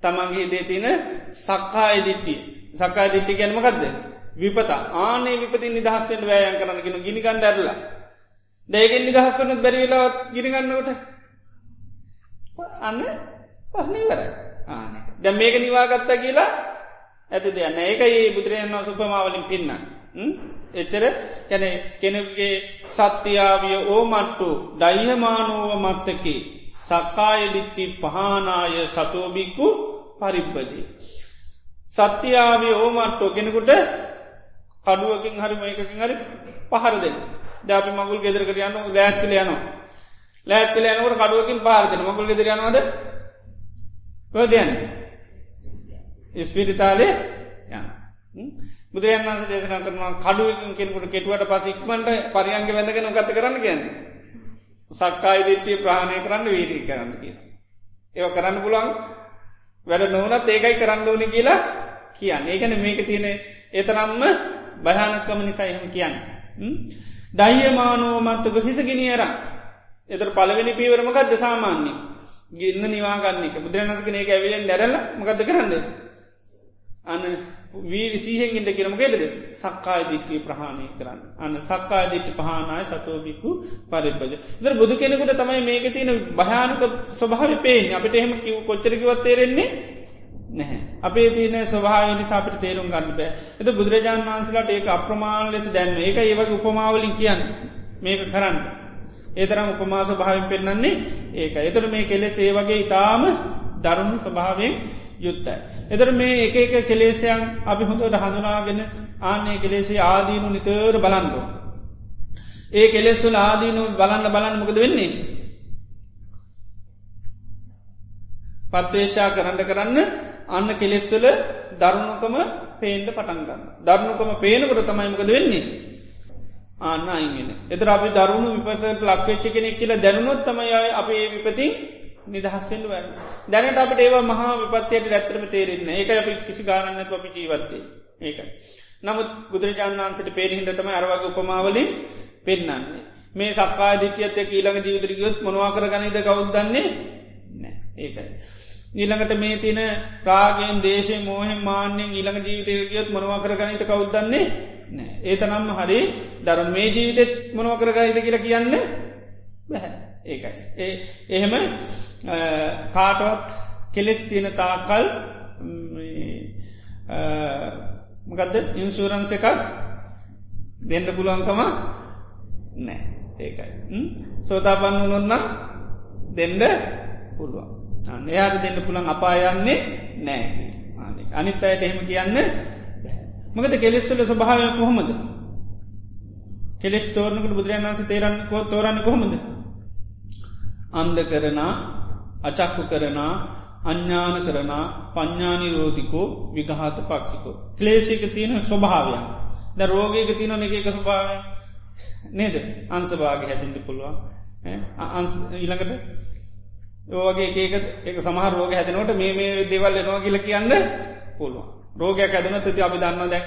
තමන්ගේ දේ තින සක්කාය දිට්ටි සක්කාය දිට්ටි ගැනමකක්ද විපත. ආනේ විපති නිදහස්සෙන් වෑයන් කරන්නගෙන ගිනිගන්න ඇරලා. දැයගෙන් නිදහස් වනත් බැරිවෙලාවත් ගිනිගන්නවට අන්න පස්නීවර ආන. දැ මේක නිවාගත්තා කියලා ඇති දෙයන්න ඒක ඒ බුදුරයන්වා සුපමාවලින් පින්න එතර කැන කෙනෙගේ සත්‍යයාවිය ඕමට්ටු දයිහමානෝව මත්තකි. සක්කාය දිට්ටි පහනාය සතෝබික්කු පරිබ්බදී. සත්‍යයාාවේ ඕමට්ටෝ කෙනෙකුට කඩුවකින් හරි මේකකින් හරි පහර දෙන්න. දැපි මගුල් ගෙදරකට යන්න ලෑත්තිල යනවා. ලෑත්තිල යනකට කඩුවකින් පාරදෙන මගුල් ගෙදර යනවාද? කොදයන් ඉස්පිරිතාලේ යන බුදුරයන් වන්ස දේශන කරනවා කඩුවකින් කෙනෙකුට කෙටුවට පස ඉක්මට පරියන්ග වැඳගෙන ගත කරන්න කියන්නේ. සක්කායි දිට්ටිය ප්‍රාණය කරන්න වීරී කරන්න කිය. ඒව කරන්න පුළන් වැඩ නොවනත් ඒකයි කරන්න ඕනි කියලා කියන්න ඒකන මේක තියෙන ඒතරම්ම භයානක්කම නිසායහම කියන්න. දයියමානෝමත්තක හිසගෙනනියර එතර පලවෙනි පීවරමකක්ද සාමාන්‍ය ගින්න නිවාගන්නක බුදුරනස්කන ඒක ඇවිලෙන් දැරල මකද කරන්න. අන්න වී සීහෙන්ගින්ට කියරමගේටද සක්කාය දිට්ටිය ප්‍රහණය කරන්න. අන්න සක්කාය දිට්ටි පහනාය සතෝබිකු පරිබ්බජ. දර බුදු කෙනෙකුට තමයි මේක තියෙන භයානක ස්වභාව පේෙන් අපිට එහෙම කිව කොච්චරකිවත් තේරෙන්නේ නැහැ. අපේ තියන ස්වභාවනි අපට තේරුම් ගන්න බෑ. එත බුදුරජාණන් වහන්සලාට ඒක අප්‍රමාණ ලෙස දැන්ව ඒක ඒවගේ උපමාවලින් කියන්න. මේක කරන්න. ඒතරම් උපමාස භාවෙන් පෙන්න්නන්නේ ඒක එතර මේ කෙලෙ සේවගේ ඉතාම දරුණු ස්වභාවෙන් යුත්තයි. එතර මේ එක එක කෙලේසයන් අපි හොඳට හඳුනාගෙන ආන්නේ කෙලෙසේ ආදීනු නිතර බලන්ඩෝ. ඒ කෙලෙස්සුල ආදීනු බලන්න බලන්න මොකද වෙන්නේ. පත්වේශා කරන්න කරන්න අන්න කෙලෙස්සුල දරුණුකම පේන්ට පටන්ගන්න. දරුණුකම පේනකට තමයිමකද වෙන්නේ. ආන්න අයිගෙන. එතර අපි දරුණු විපතට ලක්වෙච්ච කෙනෙක් කියලා දැනුනොත් තමයි අපේ විපතින් නිදහස්වෙන්ඩ වැන්න දැනට අපට ඒවා මහා විපත්තියට ඇත්තරම තේරෙන්න ඒක අපි කිසි ගානන්න අපි ජීවත්තේ ඒක නමුත් බුදුරජාණන් වන්සට පේරහිද තම අරවගේ උපමාවලින් පෙන්න්නන්නේ මේ සක්කා දිට්‍යත්ය ඊළඟ ජීවිතරියොත් මොනවා කර ගනිද කවුදන්නේ නෑ. ඒකයි. ඊළඟට මේ තින රාගෙන් දේශය මෝහෙන් මාන්‍යෙන් ඊළඟ ජීවිතයගියොත් මොනවා කර ගනිත කවුදන්නේ නෑ. ඒතනම් හරි දරුන් මේ ජීවිතෙත් මොනවා කරගයිද කියලා කියන්න බැහැ ඒකයි. ඒ එහෙම කාටවත් කෙලෙස් තියෙන තාකල් මකදද? ඉන්සූරන්ස එකක් දෙන්න පුළුවන්කම නෑ. ඒකයි. සෝතාපන්න වනොන්නම් දෙන්ඩ පුළුවන්. අන්න එයාට දෙන්න පුළන් අපායන්නේ නෑ. අනිත් අයට එහෙම කියන්න මකද කෙලෙස්වල ස්වභාවය කොහොමද? කෙලෙස් තෝරනකට බුදුරන් වන්ස තේරන්න කෝ තෝරන්න කොහොමද? අන්ද කරනා අචක්කු කරනා අඥ්ඥාන කරනා පඥ්ඥානිරෝධිකෝ විගහත පක්කිකෝ. ක්ලේෂික තියෙන ස්වභාවයන් ද රෝගයක තියන එක ස්වභාවය නේද? අන්සභාග හැටින්ට පුළුවන්. ඊළඟට ඕගේ ඒක එක සමහ රෝග හැදනට මේ මේ දෙවල් එනවා කියල කියන්න පුළුවන්. රෝගයක් ඇදන ති අපි දන්න දැ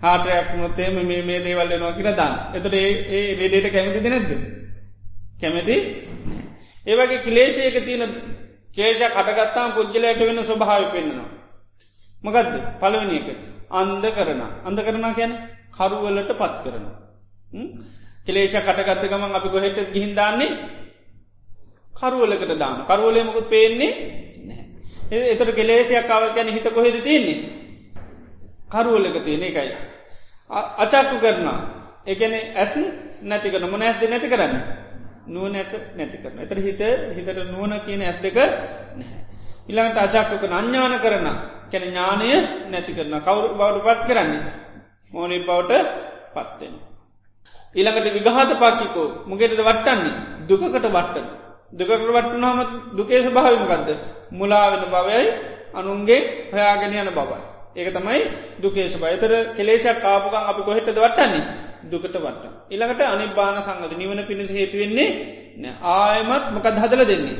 හාටරයක් නොත්තේම මේ මේ දේවල් එනවා කියල දන්න. එතට ඒ රෙඩේට කැමති දෙනැද්ද කැමැති ඒවගේ කිලේශයක තියෙන කේෂ කටගත්තාම පුද්ගලයට වෙන ස්වභාව පෙන්න්නවා. මකදද? පළවෙනි එක. අන්ද කරන. අන්ද කරන කියන කරුවලට පත් කරන. කෙලේෂ කටගත්ත ගමන් අපි ගොහෙට ගිහින්දාන්නේ කරුවලකට දාන කරුවලේ මොකුත් පේන්නේ එතට කෙලේෂයක් කාව ගැන හිත කොහෙද තියන්නේ? කරුවලක තියෙන එකයි. අචක්කු කරනා එකන ඇස් නැති කරන මොන ඇත්ද නැති කරන්න? නුවන ඇස නැති කරන එතර හිත හිතට නුවන කියන ඇත් දෙක නැහැ. ඉළඟට අජක්කක අඥ්ඥාන කරන කැන ඥානය නැති කරන කවුරු බවට පත් කරන්නේ මෝනි බවට පත්වෙන. ඊළඟට විගහත පාකිකෝ මුගෙට වට්ටන්නේ දුකට වට්ටන. දුකට වට්ටනාම දුකේශ භාවිමකක්ද මුලාවෙන බවයයි අනුන්ගේ හයාගෙන යන බවයි. ඒක තමයි දුකේශ බයතර කෙලේෂක් කාපුකන් අපි කොහෙටද වටන්නේ දුකට වට. ඉළඟට අනිබාන සංගත නිවන පිණිස හේතුවෙන්නේ ආයමත් මොකද හදල දෙන්නේ.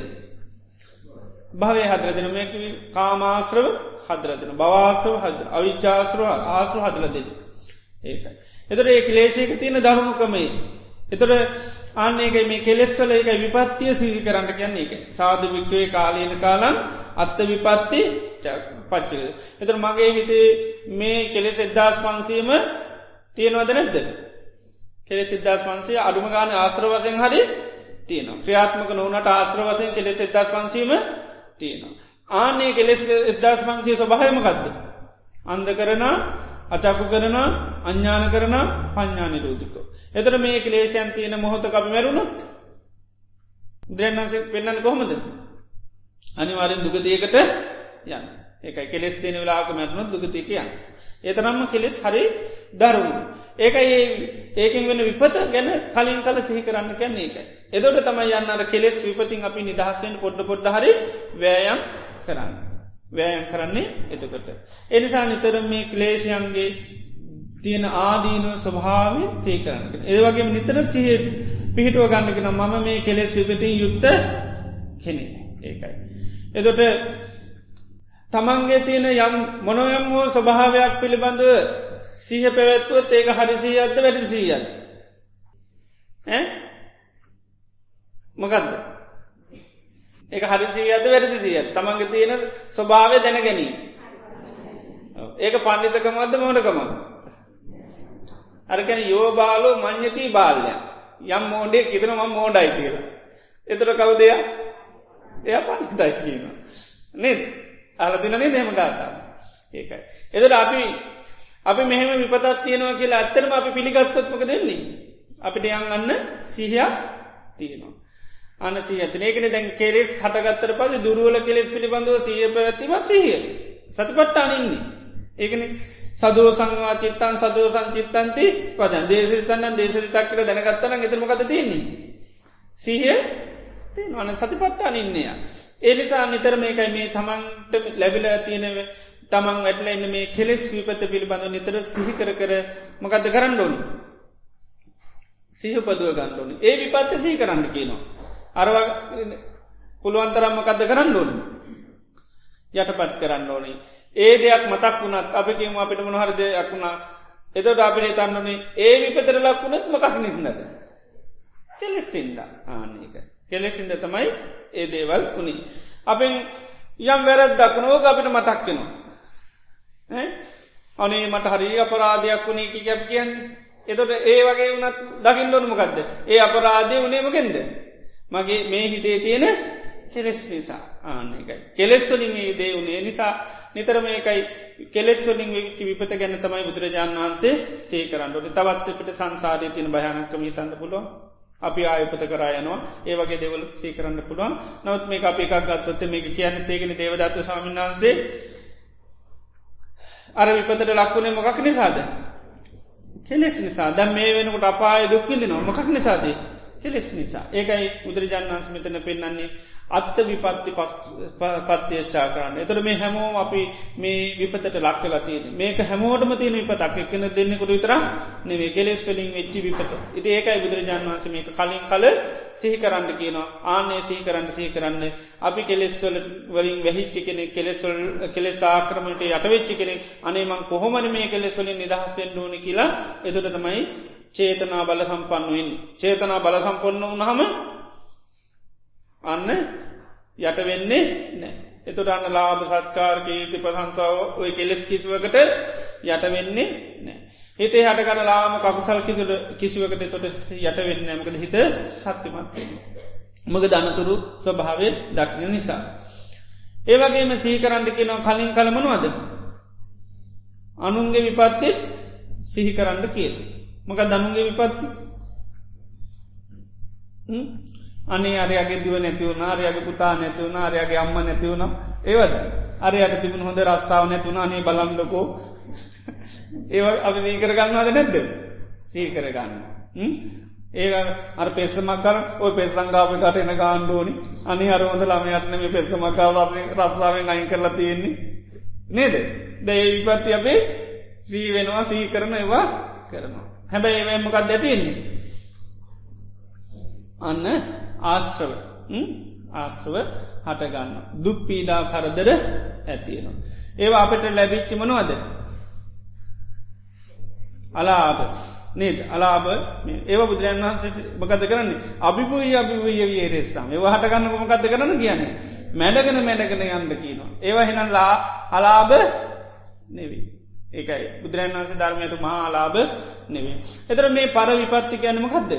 භවය හදරදන මේක කාමාශ්‍රව හදරදන බවාසව හද අවිච්චාශ්‍රව ආශ්‍ර හදල දෙන්න. ඒකයි. එතර ඒ ලේශයක තියෙන දරුණුකමයි. එතොට අන්නේක මේ කෙලෙස්වල එක විපත්තිය සීදි කරන්න කියන්නේ එක සාධ වික්වේ කාලයන කාලම් අත්ත විපත්ති පච්චල. එතර මගේ හිතේ මේ කෙලෙස් එද්දාස් පන්සීම තියෙනවද නැද්ද. කෙලෙ සිද්ධස් පන්සේ අඩුම ගාන ආශ්‍ර වසයෙන් හරි තියෙනවා. ක්‍රියාත්මක නොවනට ආශ්‍ර වසයෙන් කෙලෙ සිද්ධස් පන්සීම තියෙනවා. ආනේ කෙලෙස් එදදාස් පන්සේ ස්වභහමකක්ද. අන්ද කරන අචකු කරන අඥ්ඥාන කරන පඥ්ඥාන රෝධිකෝ. එතර මේ කලේෂයන් තියෙන මොහොත අපි මැරුණුත් දෙන්නසේ පෙන්න්න කොහොමද. අනිවාරෙන් දුගතියකට යන්න. ඒකයි කෙලෙස් තියෙන වෙලාක මැරුණුත් දුගතිකයන්. ඒතරම්ම කෙලෙස් හරි දරුණු. ඒකයි ඒකෙන් වෙන විපත ගැන කලින් කල සිහි කරන්න කැන්නේ එක. එදොට තමයි යන්නර කෙලෙස් විපතින් අපි නිදහස්වෙන් පොඩ්ඩ පොඩ්ඩ හරි වෑයම් කරන්න. වෑයන් කරන්නේ එතකට. එනිසා නිතර මේ ක්ලේෂයන්ගේ තියෙන ආදීන ස්වභාව සේකරන්න. ඒවගේ නිතර සිහ පිහිටුව ගන්නගෙන මම මේ කෙලෙස් විපතින් යුත්ත කෙනෙ ඒකයි. එදොට තමන්ගේ තියෙන යම් මොනොයම් වූ ස්වභාවයක් පිළිබඳව සීහ පැවැත්වුවත් ඒක හරිසීයත්ද වැඩිසීයත් මොකක්ද ඒක හරිසිීයද වැඩිසිීයත් තමන්ගේ තියෙන ස්වභාවය දැන ගැනී ඒක පණ්ඩිතකමත්ද මෝඩකම අරකැන යෝබාලෝ මං්්‍යතිී බාල්ලය යම් මෝඩේ කිදන ම මෝඩයි කියලා. එතර කවුදයක් එය? පණ්ඩිතයි කියන නේද? අලදිනනේ දෙම ගාතා ඒකයි. එදට අපි අපි මෙහෙම විපතත් තියෙනවා කියලා ඇත්තරම අපි පිළිගත්තොත්මක දෙන්නේ. අපිට යන් අන්න සිහයක් තියෙනවා. අන්න සිහතන ඒකන දැන් කෙරෙස් හටගත්තර පස දුරුවල කෙලෙස් පිළිබඳව සිය පැවැත්තිම සිහිය. සතිපට්ටානන්නේ. ඒකන සදෝ සංවා චිත්තන් සදෝ සංචිත්තන්ති පදන් දේශතන්න දේශතක් කර දැනගත්තන ගෙතරමකත තියන්නේ. සිහිය තියනවන සතිපට්ටානන්නේය. ඒනිසා නිතර මේකයි මේ තමන්ට ලැබිල තියෙනව තමන් වැටල එන්න මේ කෙලෙස් විපත පිළිබඳ නිතර සිහිකර කර මකද කරන්න ඕනි. සිහපදුව ගණ්ඩෝනි ඒ විපත්ත සහි කරන්න කියනවා. අරව පුළුවන්තරම්මකද කරන්න ඕනි. යටපත් කරන්න ඕනි. ඒ දෙයක් මතක් වුණත් අපිකම අපිට මොනහර දෙයක් වුණා එතට අපිට තන්නනේ ඒ විපතර ලක්වුණත් මකක් නිදද. කෙලෙස්සින්ද ආනක. කෙලෙසින්ද තමයි ඒ දේවල් උනි. අපෙන් යම් වැරත් දක්න ඕක අපිට මතක් වෙනවා. අනේ මට හරි අපරාධයක් වුණේ කි ගැප් කියන්නේ. එතොට ඒ වගේ වනත් දකිින්ලොන මොකක්ද. ඒ අපරාධය වනේමකෙන්ද. මගේ මේ හිතේ තියෙන කෙලෙස් නිසා ආනකයි. කෙලෙස්වලින් ඒ දේ වුණේ නිසා නිතර මේකයි කෙලෙස්වලින් විපත ගැන තමයි බුදුරජාණන් වහන්සේ සේ කරන්නට තවත් පිට සංසාරය තියන භයනක්කම හිතන්න පුළුවන් අපි ආයපත කරයනවා ඒවගේ දෙවල් සී කරන්න පුළුවන්. නවත් මේ අපි එකක් ගත්තොත්ත මේක කියන්න තේගෙන දේවදත්ත සාමින්නාන්සේ අර විපතට ලක්වුණේ මොකක් නිසාද? කෙලෙස් නිසා. දැම් මේ වෙනකට අපාය දුක්විදින මොකක් නිසාදේ? කෙලෙස් නිසා. ඒකයි බුදුරජාණන් ස්මිතන පෙන්න්නන්නේ අත්ත විපත්ති පත්්‍යේශා කරන්න. එතර මේ හැමෝම අපි මේ විපතට ලක්කලා තියෙන මේක හැමෝටම තියෙන විපතක්. එක්කන දෙන්නෙකුට විතර නෙවේ කෙලෙස් වලින් වෙච්චි විපත. ඉති ඒකයි බුදුරජාන් වන්ස මේක කලින් කල සිහි කරන්න කියනවා. ආනේ සිහි කරන්න සිහි කරන්න. අපි කෙලෙස්වල වලින් වැහිච්චි කෙනෙ කෙලෙස්වල් කෙලෙස් ආක්‍රමට යටවෙච්චි කෙනෙ අනේමං කොහොමන මේ කෙලෙස් වලින් නිදහස් වෙන්ඩෝනි කියලා එතුට තමයි චේතනා බල සම්පන්නුවෙන් චේතනා බල සම්පන්න වනහම අන්න යට වෙන්නේ නෑ එතුට අන්න ලාභ සත්කාර කීති ප්‍රසංසාව ඔය කෙලෙස් කිසිවකට යට වෙන්නේ නෑ හිතේ හටකට ලාම කකුසල් කිතුට කිසිවකට තොට යට වෙන්න මකද හිත සත්‍යමත්ය මග දනතුරු ස්වභාවය දක්න නිසා. ඒවගේම සීකරන්ට කියෙනවා කලින් කළමනවාද අනුන්ගේ විපත්තිත් සිහි කරන්න කියල. මක දනුන්ගේ විපත්ති? අනේ අරයාගේ දුව නැතිවුණ අරයාගේ පුතා නැතිවුණ අරයාගේ අම්ම නැතිවුණ ඒවද? අරයට තිබුණ හොඳ රස්සාාව නැතුුණ අනේ බලන්ඩකෝ ඒ අපි සීකරගන්නවාද නැද්ද? සීකරගන්න ඒ අර පෙස්සමක් කර ඔය පෙස්සංගාප කටන ගාණ්ඩෝනි අනි අර හොඳ ළමයටන මේ පෙස්සමකාව රස්සාාවෙන් අයින් කරලා තියෙන්නේ. නේද? දැයි විපත්ති අපේ සී වෙනවා සී කරන ඒවා කරනවා. හැබැයි ඒවමකක් දැතින්නේ අන්න ආශ්‍රව. ආශ්‍රව හටගන්න දුක් පීඩා කරදර ඇතියෙනවා. ඒවා අපට ලැබිච්චි මනවද. අලාබ නේද? අලාබ ඒව බුදුරන් වහන්සේ මකද කරන්නේ? අභිපූය අභිවය වේරෙස්සම් ඒව හටගන්න මොකක්ද කරන්න කියන්නේ? මැඩගෙන මැඩගෙන යන්න කියනවා. ඒවා හෙනල්ලා අලාබ නෙවී. ඒකයි බුදුරන් වන්සේ ධර්මයට මහා අලාබ නෙවේ. එතර මේ පර විපත්ති කියන්නමකක්ද.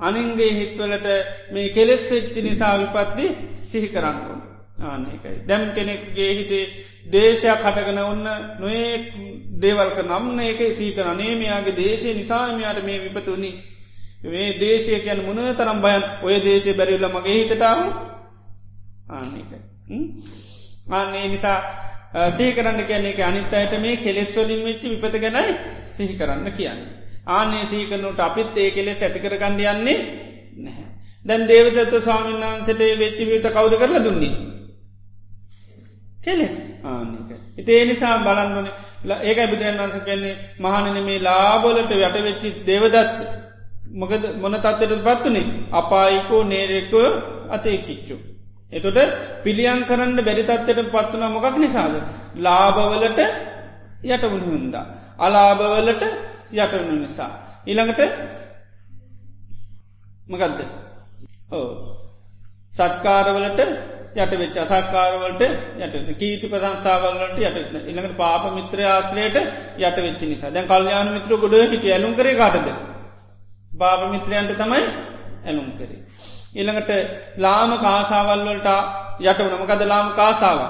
අනින්ගේ හිත්වලට මේ කෙලෙස් වෙච්චි නිසා විපත්ති සිහි කරන්නු. ආනකයි. දැම් කෙනෙක්ගේ හිතේ දේශයක් හටගන ඔන්න නොඒ දේවල්ක නම්න එක සීකර නේමයාගේ දේශය නිසාමයාට මේ විපතුනි. මේ දේශය කියැන මුණ තරම් බයන් ඔය දේශය බැරිල්ල මගේ හිතටාව ආනකයි. ආන්නේ නිසා සීකරන්න කියන්නේ අනිත් අයට මේ කෙලෙස්වලින් වෙච්චි විපත ගැනයි සිහි කරන්න කියන්නේ. ආනේ සීකරනුට අපිත් ඒ කෙලෙස් ඇතිකර ගණඩ යන්නේ නැහැ. දැන් දේවදත්ත ස්වාමීන් වහන්සට වෙච්චි විත කවුද කරලා දුන්නේ. කෙලෙස් ආනක. ඉතේ නිසා බලන්නන ඒකයි බුදුරන් වන්ස කියන්නේ මහනන මේ ලාබොලට යට වෙච්චි දේවදත්ත මොකද මොන තත්වට පත්වනේ අපායිකෝ නේරෙකෝ අතේ කිච්චු. එතොට පිළියන් කරන්න බැරිතත්වයට පත්වන මොකක් නිසාද. ලාභවලට යටවුණු හුන්දා. අලාභවලට යටවුණු නිසා. ඉළඟට මකදද ඕ සත්කාරවලට යට වෙච් අසක්කාරවලට යට කීති ප්‍රසංසාවලට යට ඉළඟට පාප මිත්‍ර ආශ්‍රයට යට වෙච්චි නිසා දැන් කල්්‍යයාන මිත්‍ර ගොඩ හිට ඇලුම් කරේ කාටද පාප මිත්‍රයන්ට තමයි ඇලුම් කරේ. ඉළඟට ලාම කාසාවල්වලට යට වනම කද ලාම කාසාාව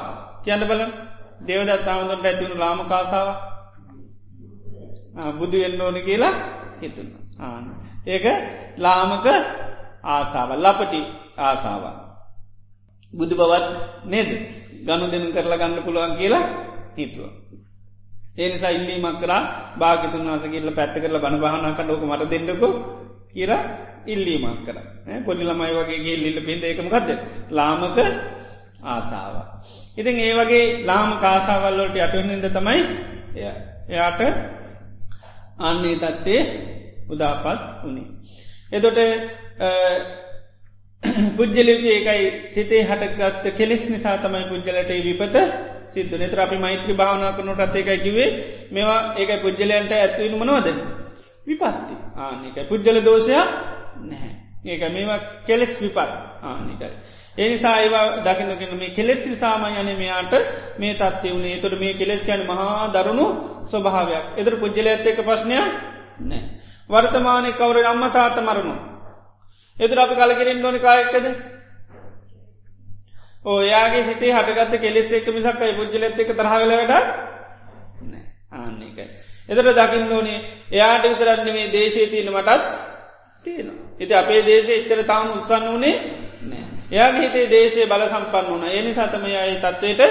කියන්න බල දේවදත් තාමදට ඇතිවුණු ලාම කාසාාව බුදු වෙන්න ඕන කියලා හිතුන්න ආන ඒක ලාමක ආසාාව ලපටි ආසාාව බුදු බවත් නේද? ගණු දෙනු කරලා ගන්න පුළුවන් කියලා හිතුව. ඒනිසා ඉල්ලීමක් කරා භාගතුන් වස කියල පැත්ත කරල බණ බහනකට ෝක මට දෙන්නකු. කියර ඉල්ලීමක් කර. පොඩි ළමයි වගේ ලිල්ල පින්ද එකමකක්ද ලාමක ආසාාව. ඉතින් ඒ වගේ ලාම කාසාවල්ලොට යටවන්නද තමයි එයාට අන්නේ තත්තේ උදාපත් වනේ. එතොට පුද්ජලික ඒකයි සිතේ හටගත්ත කෙලෙස් නිසා තමයි පුද්ජලට විපත සිද්ධ නතර අපි මෛත්‍රී භාවනා කරනට අත්තේකයි කිවේ මේවා ඒක පුද්ජලයන්ට ඇත්වීම මනවද? විපත්ති. ආනකයි පුද්ජල දෝෂයක් නැහැ. ඒක මේවා කෙලෙස් විපත්. ආනිකයි. එනිසා ඒවා දකිනගෙන මේ කෙලෙස් නිසාම යන මෙයාට මේ තත්ව වුණේ තොට මේ කෙලෙස් ගැන මහා දරුණු ස්වභාවයක්. එතර පුද්ජල ඇත්ත එක ප්‍රශ්නයක් නෑ. වර්තමානය කවර අම්ම තාත මරණු. එතර අපි කලකිරින් ඕනි කායක්කද ඕයාගේ හිතේ හටගත්ත කෙලෙස් එක මිසක්කයි පුද්ජල ඇත්ත එක තරහවෙල වැඩ ආන්නේකයි. එතර දකින්න ඕනේ එයාට විතරන්න මේ දේශය තියන මටත් තියෙන. ඉති අපේ දේශය එච්චර තාම උත්සන්න වනේ නෑ. එයාගේ හිතේ දේශය බල සම්පන්න වන එනි සතමය අය තත්වයට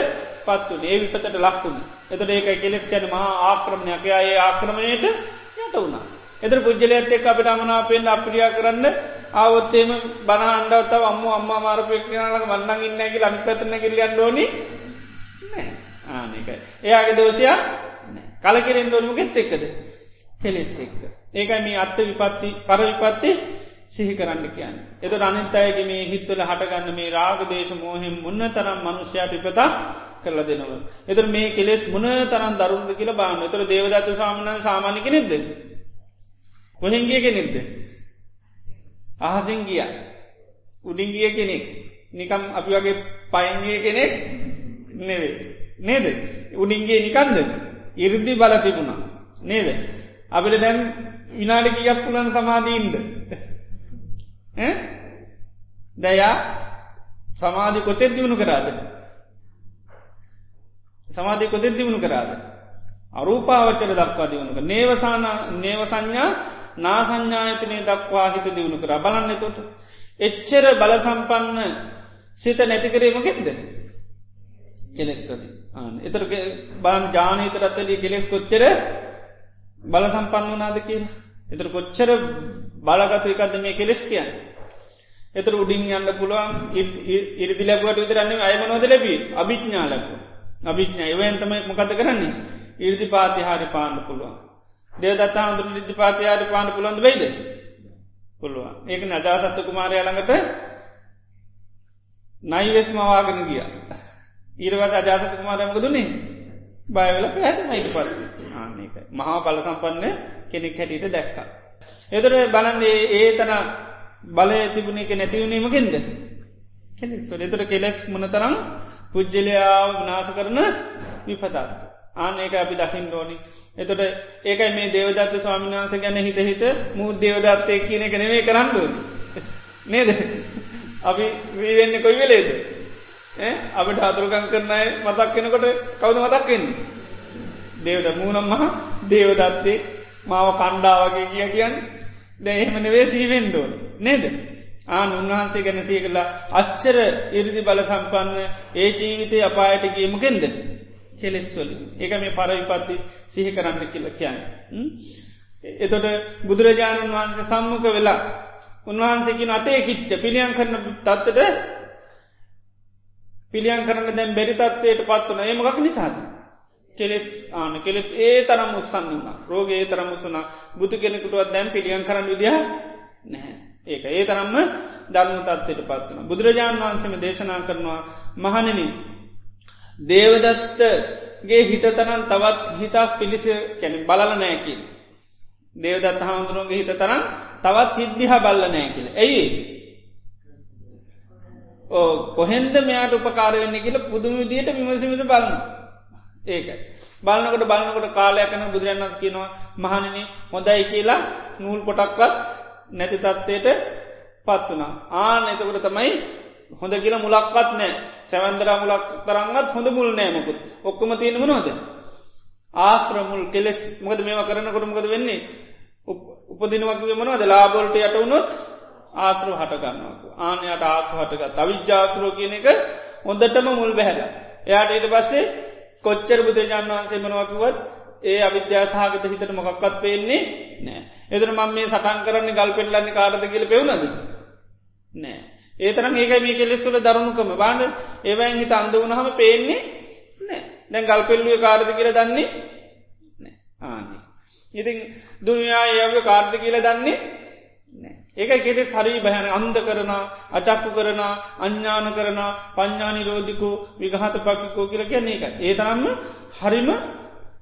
පත්වන ඒ විපතට ලක්වුණ. එතට ඒක කෙලෙස් කැන මහා ආක්‍රමණයක් ඒ ආක්‍රමණයට යට වුණා. එතර පුද්ජලයත් එක් අපිට අමනාපෙන් අපිරියා කරන්න ආවොත්තේම බන අන්ඩවතාව අම්ම අම්ම මාරපයක් කියනලක වන්නන් ඉන්නගේ ලනි පැතන කිරියන් ඩෝනි ආනකයි. එයාගේ දෝෂයා කලකිරෙන් ඩෝනුමගෙත් එක්කද කෙලෙස් එක්ක. ඒකයි මේ අත්ත විපත්ති පර විපත්ති සිහි කරන්න කියන්න. එත අනිත්තයගේ මේ හිත්වල හටගන්න මේ රාග දේශ මෝහෙම මුන්න තරම් මනුෂ්‍යයට ඉපතා කරල දෙනව. එතර මේ කෙලෙස් මුණ තරන් දරුන්ද කියල බාන එතර දේවදත්ත සාමනන් සාමානික නෙද්ද. කොහෙන්ගිය කෙනෙක්ද. අහසින් ගිය උඩින්ගිය කෙනෙක් නිකම් අපි වගේ පයින්ගිය කෙනෙක් නෙවේ. නේද උඩින්ගේ නිකන්ද ඉරදි බල තිබුණා නේද. අපිට දැන් විනාඩි කියක් පුලන් සමාධීන්ද. දැයා සමාධි කොතෙත් දියුණු කරාද. සමාධි කොතෙත් දියුණු කරාද. අරූපාවච්චර දක්වා දියුණුක නේවසාන නේව සංඥා නාසංඥායතනය දක්වා හිත දියුණු කර බලන්න තොට. එච්චර බල සම්පන්න සිත නැතිකරීමගෙක්ද. කෙලෙස්වති එතර බලන් ජානීතරත්තලිය කෙලෙස් කොච්චර බල සම්පන්න වනාද කියලා. එතර කොච්චර බලගතු එකක්ද මේ කෙලෙස් කියන්න. එතර උඩින් යන්න පුළුවන් ඉරිදි ලැබුවට විතරන්නේ අයමනෝද ලැබී අභිඥා ලැබු. අභිඥා එවයන්තම මොකද කරන්නේ. ඉරිදි පාතිහාරි පාන්න පුළුවන්. දේවදත්තා හඳුර නිදි පාතියාරි පාන්න පුළන්ද වෙයිද. පුළුවන් ඒක නජාසත්ත කුමාරය ළඟට නයිවෙස් මවාගෙන ගිය. ඊරවස අජාසත කුමාරයමක දුන්නේ බයවෙල පැහැතුමයිට පස්ස ආන්නේක මහා පල සම්පන්න කෙනෙක් හැටියට දැක්කා. එතර බලන්නේ ඒ තන බලය තිබුණ එක නැතිවුණීමකින්ද. කෙලෙස් එතර කෙලෙස් මනතරම් පුද්ජලයාව විනාස කරන විපතත්. ආනඒක අපි දකිින් ඕනි. එතොට ඒකයි මේ දේවදත්ත ස්වාමිනාස ගැන හිත හිත මුූ දේවදත්තය කියන එක නෙවේ කරන්නු. නේද. අපි වීවෙන්න කොයි වෙලේද. අපට අතුරුකං කරනය මතක් කෙනකොට කවුද මතක්වෙන්නේ. දේවද මූනම් මහ දේවදත්තේ මාව කණ්ඩාවගේ කිය කියන්න දැ එහෙමනවේ සීවෙන්ඩෝන් නේද. ආන උන්වහන්සේ ගැන සිය කලා අච්චර ඉරිදි බල සම්පන්න ඒ ජීවිතය අපායට ගේමකෙන්ද. කෙලෙස්වල ඒක මේ පරවිපත්ති සිහි කරන්න කියල කියන්න. එතොට බුදුරජාණන් වහන්සේ සම්මුඛ වෙලා උන්වහන්සේකින් අතේ කිච්ච පිළියන් කරන තත්වට පිළියන් කරන්න දැම් බැරි තත්වයට පත්වන ඒමගක් නිසාද. කෙලෙස් ආන කෙලෙත් ඒ තරම් උත්සන්න රෝග ඒ තරම් උත්සනා බුදු කෙනෙකුටුවත් දැම් පිළියන් කරන්න විදිහ නැහැ. ඒක ඒ තරම්ම ධර්ම තත්වයට පත්වන. බුදුරජාණන් වහන්සේම දේශනා කරනවා මහනනින් දේවදත්තගේ හිතතරන් තවත් හිතක් පිලිස කැන බලල නෑකින්. දේවදත් හාමුදුරුවන්ගේ හිත තරම් තවත් හිද්දිහ බල්ල නෑ කියල. ඇයි ඕ කොහෙන්ද මෙයාට උපකාරවෙන්නේ කියල පුදුම විදියට විමසිමිට බලන්න. ඒකයි. බලන්නකට බලන්නකොට කාලයකන බුදුරන්න්නස් කියනවා මහනන හොඳයි කියලා නූල් පොටක්වත් නැති තත්වයට පත් වනා ආන එතකොට තමයි හොඳ කියලා මුලක්වත් නෑ සැවන්දර මුලක් තරන්ගත් හොඳ මුල් නෑමකුත් ඔක්කොම තියෙන මනොද ආශ්‍රමුල් කෙලෙස්. මොකද මේවා කරනකොට මොකද වෙන්නේ? උපදිනවක්ව මනවද? ලාබොල්ට යට වුණොත් ආශ්‍රව හටගන්නවක ආනයට ආස හටගත් අවිජ්‍යාසරෝ කියන එක හොඳටම මුල් බැහැල. එයාට ඊට පස්සේ කොච්චර බුදුරජාන් වහන්සේ මනවකිවත් ඒ අවිද්‍යාසාගත හිතට මොකක්වත් පේන්නේ නෑ එදර මම මේ සටන් කරන්නේ ගල් පෙල්ලන්නේ කාරද කියල පෙවුණද නෑ ඒතරම් ඒක මේ කෙලෙස්වල දරුණුකම. බාන්න ඒවයින් හිත අන්ද වුණහම පේන්නේ නෑ දැන් ගල් පෙල්ලුව කාරද කියල දන්නේ නෑ ආන්නේ. ඉතින් දුනියා ඒව කාර්ද කියල දන්නේ ඒක කෙටෙ සරී බැහැන අන්ද කරන අචක්කු කරන අඥ්ඥාන කරන පඥ්ඥානි රෝධිකු විගහත පකිකෝ කියල කියන්නේ එක ඒ තරම්ම හරිම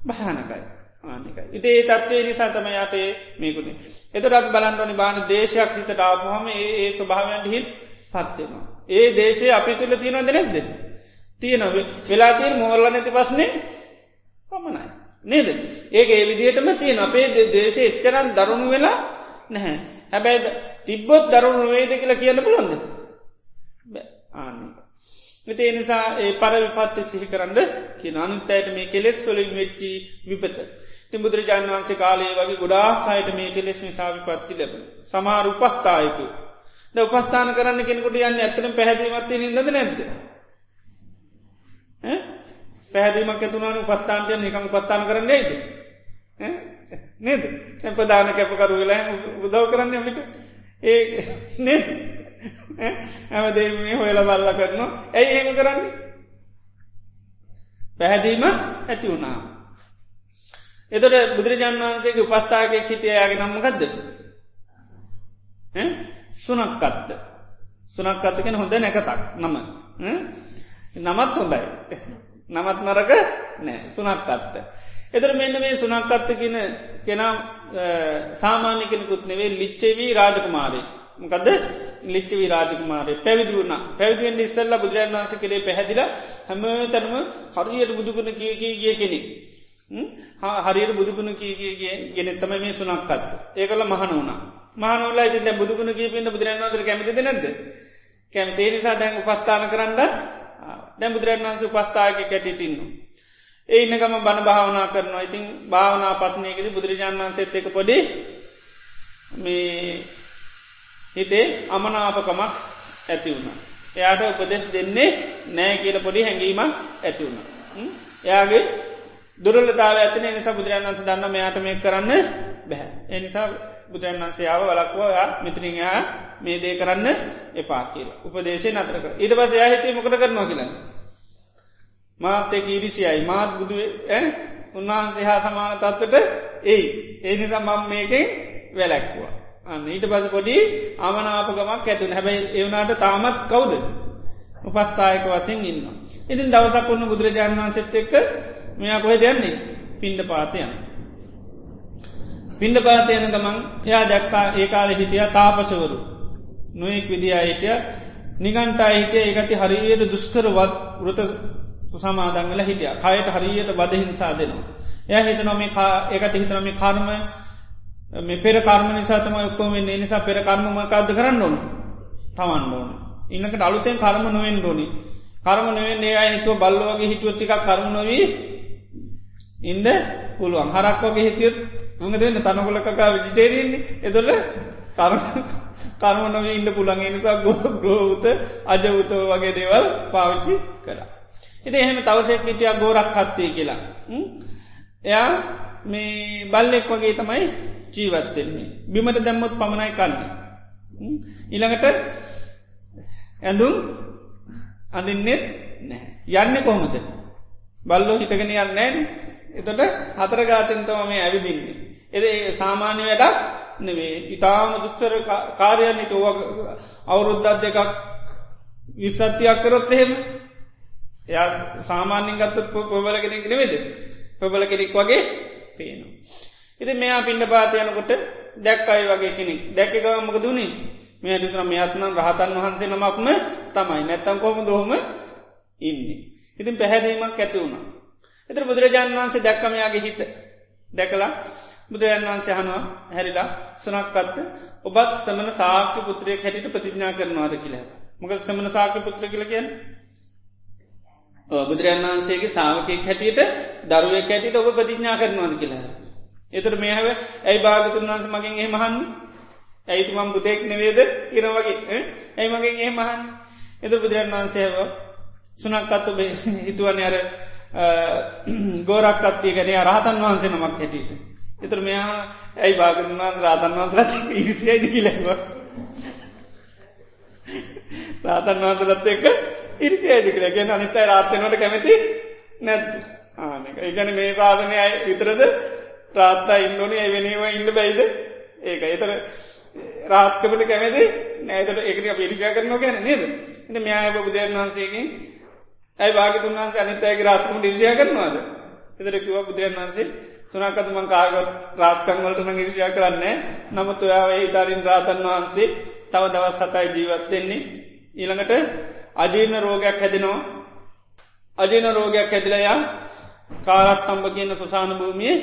භයානකයි ආනිකයි ඉති ඒ තත්වේ නිසා තම යාටේ මේකුණේ එතට අප බලන්ටනි බාන දේශයක් සිතට ආපුහම ඒ ස්වභාවයන්ට හිත් පත්වෙනවා ඒ දේශය අපි තුළ තියෙනවද නැද්ද? තියෙනව වෙලා තියෙන් මෝල්ල නැති පස්නේ පමණයි. නේද? ඒක ඒ විදිහටම තියෙන අපේ දේශය එච්චරන් දරුණු වෙලා නැහැ. හැබැයි තිබ්බොත් දරුණු වේද කියලා කියන්න පුළොන්ද ආන්න. ඒ නිසා ඒ පර විපත්ති සිහි කරන්න කිය අනුත්තයට මේ කෙලෙස් සොලින් වෙච්චි විපත. ති බුදුරජාන් වන්සේ කාලේ වගේ ගොඩාකායට මේ කෙලෙස් නිසාවි පත්ති ලැබන. සමාර උපස්ථායකු. ද උපස්ථාන කරන්න කෙනෙකුට යන්න ඇත්තන පැහැදීමත්තේ නිදද? නැද්ද. පැහැදීමක් ඇතුනාන උපත්තාන්ටය නිකං පත්තාන කරන්න නේද. නේද ප්‍රධාන කැපකරු වෙලා උදව් කරන්න මිට ඒ නේ ඇමදේ මේ හොයල බල්ල කරනවා. ඇයි එහෙම කරන්නේ? පැහැදීමක් ඇති වුණා. එතොට බුදුරජාන් වහන්සේගේ උපස්ථාගේ හිටියයාගේ නම්මකක්ද සුනක්කත්ත සුනක්කත්තකෙන හොඳ නැකතක්. නම. නමත් හොඳයි. නමත් නරක නෑ. සුනක්කත්ත එතර මෙන්න මේ සුනක්කත්ත කියන කෙනම් සාමාන්‍ය කෙනෙකුත් නෙවේ ලිච්චවී රාජකුමාරය මකද? ලිච්චවී රාජකුමාරය පැවිදි වුණ. පැවිදිෙන් ඉස්සල්ල බුදුරන් වන්ස කරේ පැහැදිල හැම තැනම හරියට බුදුගුණ කිය කිය කෙනෙක්. හරියට බුදුගුණ කීගේ ගෙනෙත්තම මේ සුනක්කත් ඒකල මහන වුණා. මානවල ට බුදුගුණ කීපන්න බුදුරන් වන්සර කැමති නැද කැමතේ නිසා දැන් උපත්තාන කරන්නත් දැ බුදුරන් වන්ස උපස්ථායක කැටිටින්නවා ඒ ඉන්නකම බණ භාවනා කරනවා ඉතින් භාවනා පසනයකෙද බුදුරජාණන් වන්සේත් එක පොඩි මේ හිතේ අමනාපකමක් ඇති වුණ. එයාට උපදෙස් දෙන්නේ නෑ කියල පොඩි හැඟීමක් ඇති වුණ. එයාගේ දුරලතාව ඇතින නිසා බුදුරන් වන්ස දන්න මෙයාට මේ කරන්න බැහැ. එනිසා බුදුරන් වන්සයාව වලක්වවා මිත්‍රිංයා මේ දේ කරන්න එපා කියල උපදේශය නතරක ඉට පස යා හිතේ මොකට කරනවා කියලන්න. මාතෙක ඉරිසියයි මාත් බුදුවේ උන්වහන්සේ හා සමාන තත්වට ඒ ඒ නිසා මං මේකෙන් වැලැක්වා. අන්න ඊට පස පොඩි අමනාපගමක් ඇතුන හැබැයි එවනාට තාමත් කවුද. උපත්තායක වසෙන් ඉන්න. ඉතින් දවසක් ඔන්න බුදුරජාණන් වන්සෙත් එක්ක මෙයා කොහෙ දෙයන්නේ පින්ඩ පාතයන්. පින්ඩ පාතයන ගමන් එයා දැක්කා ඒ කාල හිටිය තාපසවරු. නොයෙක් විදියා හිටිය නිගන්ටා හිටිය ඒකට හරියට දුස්කරවත් වෘත සමාදංගල හිටිය කයට හරියට බද හිංසා දෙනවා. එය හිතනොම ඒකට හිතනම කර්ම මේ පෙර කර්ම නිසාතම ඔක්කොම වෙන්නේ නිසා පෙර කර්මමකාද කරන්න ඕන තමන් ඕන. ඉන්නකට අලුතෙන් කර්ම නොවෙන් ඩෝනි. කර්ම නොවෙන් ඒ අය හිතුව බල්ලෝගේ හිතුව ටික කර්ම නොවී ඉන්ද පුළුවන් හරක් වගේ හිතියත් උඟ දෙන්න තනකොලකකා විජිටේරන්නේ එතුොල කර්ම කර්ම නොවේ ඉන්න පුළන්ගේ නිසා ගෝ ගෝවත අජවතෝ වගේ දේවල් පාවිච්චි කරා. ඉති එහෙම තවසෙක් හිටිය ගෝරක් හත්තේ කියලා. එයා මේ බල්ලෙක් වගේ තමයි ජීවත්තෙන්නේ. බිමට දැම්මොත් පමණයි කන්න. ඉළඟට ඇඳුම් අඳින්නෙත් නෑ. යන්න කොහොමද. බල්ලෝ හිටගෙන යන්නෑන් එතට හතර ගාතන්තම මේ ඇවිදින්නේ. එද සාමාන්‍ය වැඩක් නෙවේ ඉතාම දුස්තර කාරයන්නේ තෝව අවුරුද්ධත් දෙකක් විස්සත්තියක් කරොත් එහෙම එයා සාමාන්‍යින් ගත්ත පොබල කෙනෙක් නෙවෙද පොබල කෙනෙක් වගේ පේනවා. ඉති මෙයා පින්ඩ පාතියනකොට දැක්කයි වගේ කෙනෙක් දැක්කගමක දුණේ මේ විතර මෙයත්නම් රහතන් වහන්සේ නමක්ම තමයි නැත්තම් කොම දොහොම ඉන්නේ. ඉතින් පැහැදීමක් ඇති වුණා. එතර බුදුරජාණන් වහන්සේ දැක්කමයාගේ හිත දැකලා බුදුරජන් වහන්සේ හනවා හැරිලා සුනක්කත්ත ඔබත් සමන සාක්‍ය පුත්‍රය හැටිට ප්‍රතිඥා කරනවාද කියලා. මොක සමන සාක්‍ය පුත්‍ර කියල කියන්න බුදුරන් වහන්සේගේ සාාවකෙක් හැටියට දරුවෙක් හැටියට ඔබ ප්‍රතිඥා කරනවාද කියලා. එතර මේ හැව ඇයි භාගතුන් වහන්ස මගින් ඒ මහන්න ඇයිතුමම් බුතෙක් නෙවේද ඉර වගේ ඇයි මගින් ඒ මහන් එත බුදුරන් වහන්සේව සුනක්කත්තු හිතුවන අර ගෝරක් අත්තිය ගැන රහතන් වහන්සේ නමක් හැටියට. එතර මෙයා ඇයි භාගතුන් වහන්ස රාතන් වහන්සලත් ඉරිසියයිද කිලැව. රාතන් වහන්සලත් එක්ක ඉරිසියයිද කියලා ගැන අනිතයි රාත්‍යනට කැමති නැත් ආනක ඒගැන මේ සාධනය විතරද? රාත්තා ඉන්නනේ ඇවෙනේව ඉන්න බැයිද? ඒක එතර රාත්කමට කැමති නෑතට ඒකට පිරිකා කරනවා ගැන නේද? එත මෙයාය බුදුරන් වහන්සේකින් ඇයි භාගතුන් වහන්සේ අනිතයගේ රාත්කම ිර්ෂය කරනවාද? එතර කිව බුදුරන් වහන්සේ සුනකතුමන් කාගත් රාත්කං වලට න ඉරිෂය කරන්නේ නමුත් ඔයාව හිතාරින් රාතන් වහන්සේ තව දවස් සතයි ජීවත්වෙන්නේ ඊළඟට අජීර්ණ රෝගයක් හැදෙනවා. අජීන රෝගයක් හැදිලයා කාලත් තම්බ කියන්න සුසාන භූමිය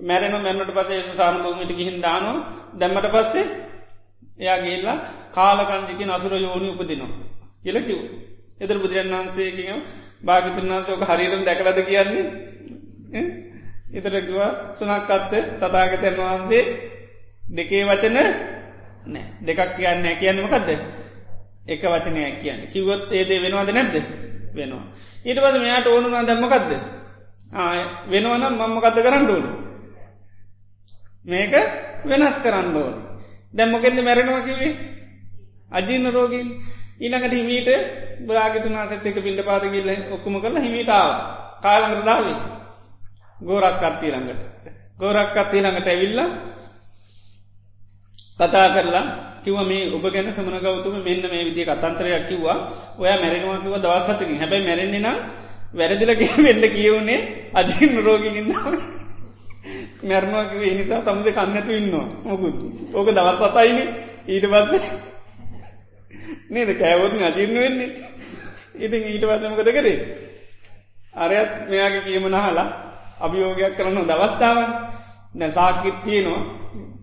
මැරෙන මැන්නට පසේ සුසාන භූමිට ගිහින් දානු දැම්මට පස්සේ එයා ගේල්ලා කාලකංජික අසුර යෝනි උපදිනවා කියලකිව එතර බුදුරන් වහන්සේකිව භාගතුන් වහන්සෝක හරිරම් දැකලද කියන්නේ? ඉතරකිව සුනක්කත්ත තතාගතයන් වහන්සේ දෙකේ වචන නෑ. දෙකක් කියන්න කියන්නමකක්ද එක වචනය කියන්න. කිවොත් ඒදේ වෙනවාද නැද්ද? වෙනවා. ඊට පස මෙයාට ඕනුනා දැම්මකක්ද වෙනවනම් මම්මකක්ද කරන්න ඕන? මේක වෙනස් කරන්න ඕන. දැම්මොකෙන්ද මැරෙනවා කිවේ අජීන රෝගීන්. ඊළඟට හිමීට බාගතුනාසත් එක පිඩ පාතකිල්ල ඔක්කුම කරලා හිමිටාව කාලඟරදාවේ ගෝරක් අත්තිී ළඟට ගෝරක් අත්තිී ළඟට ඇවිල්ල කතා කරලා කිව මේ ඔබ ගැන සමන ගෞතුම මෙන්න මේ විදිිය කතන්තරයක් කිව්වා. ඔය මැරෙනවා කිව දවසතකින් හැබැයි මැරෙන්නේ නම් වැරදිලක වෙන්න කියවුණේ අජීන රෝගිකින්දාව මැරණවාකිව නිසා තමුද කන්නතු ඉන්නවා. මොකුත්. ඕක දවස් පතයින ඊට පස්සේ නේද? කෑවොත් අජීර්ණ වෙන්නේ. ඉතින් ඊට පස්සමකද කරේ? අරයත් මෙයාගේ කියමනහලා අභියෝගයක් කරන්න දවත්තාවන් නැ සාකිත් තියෙනවා.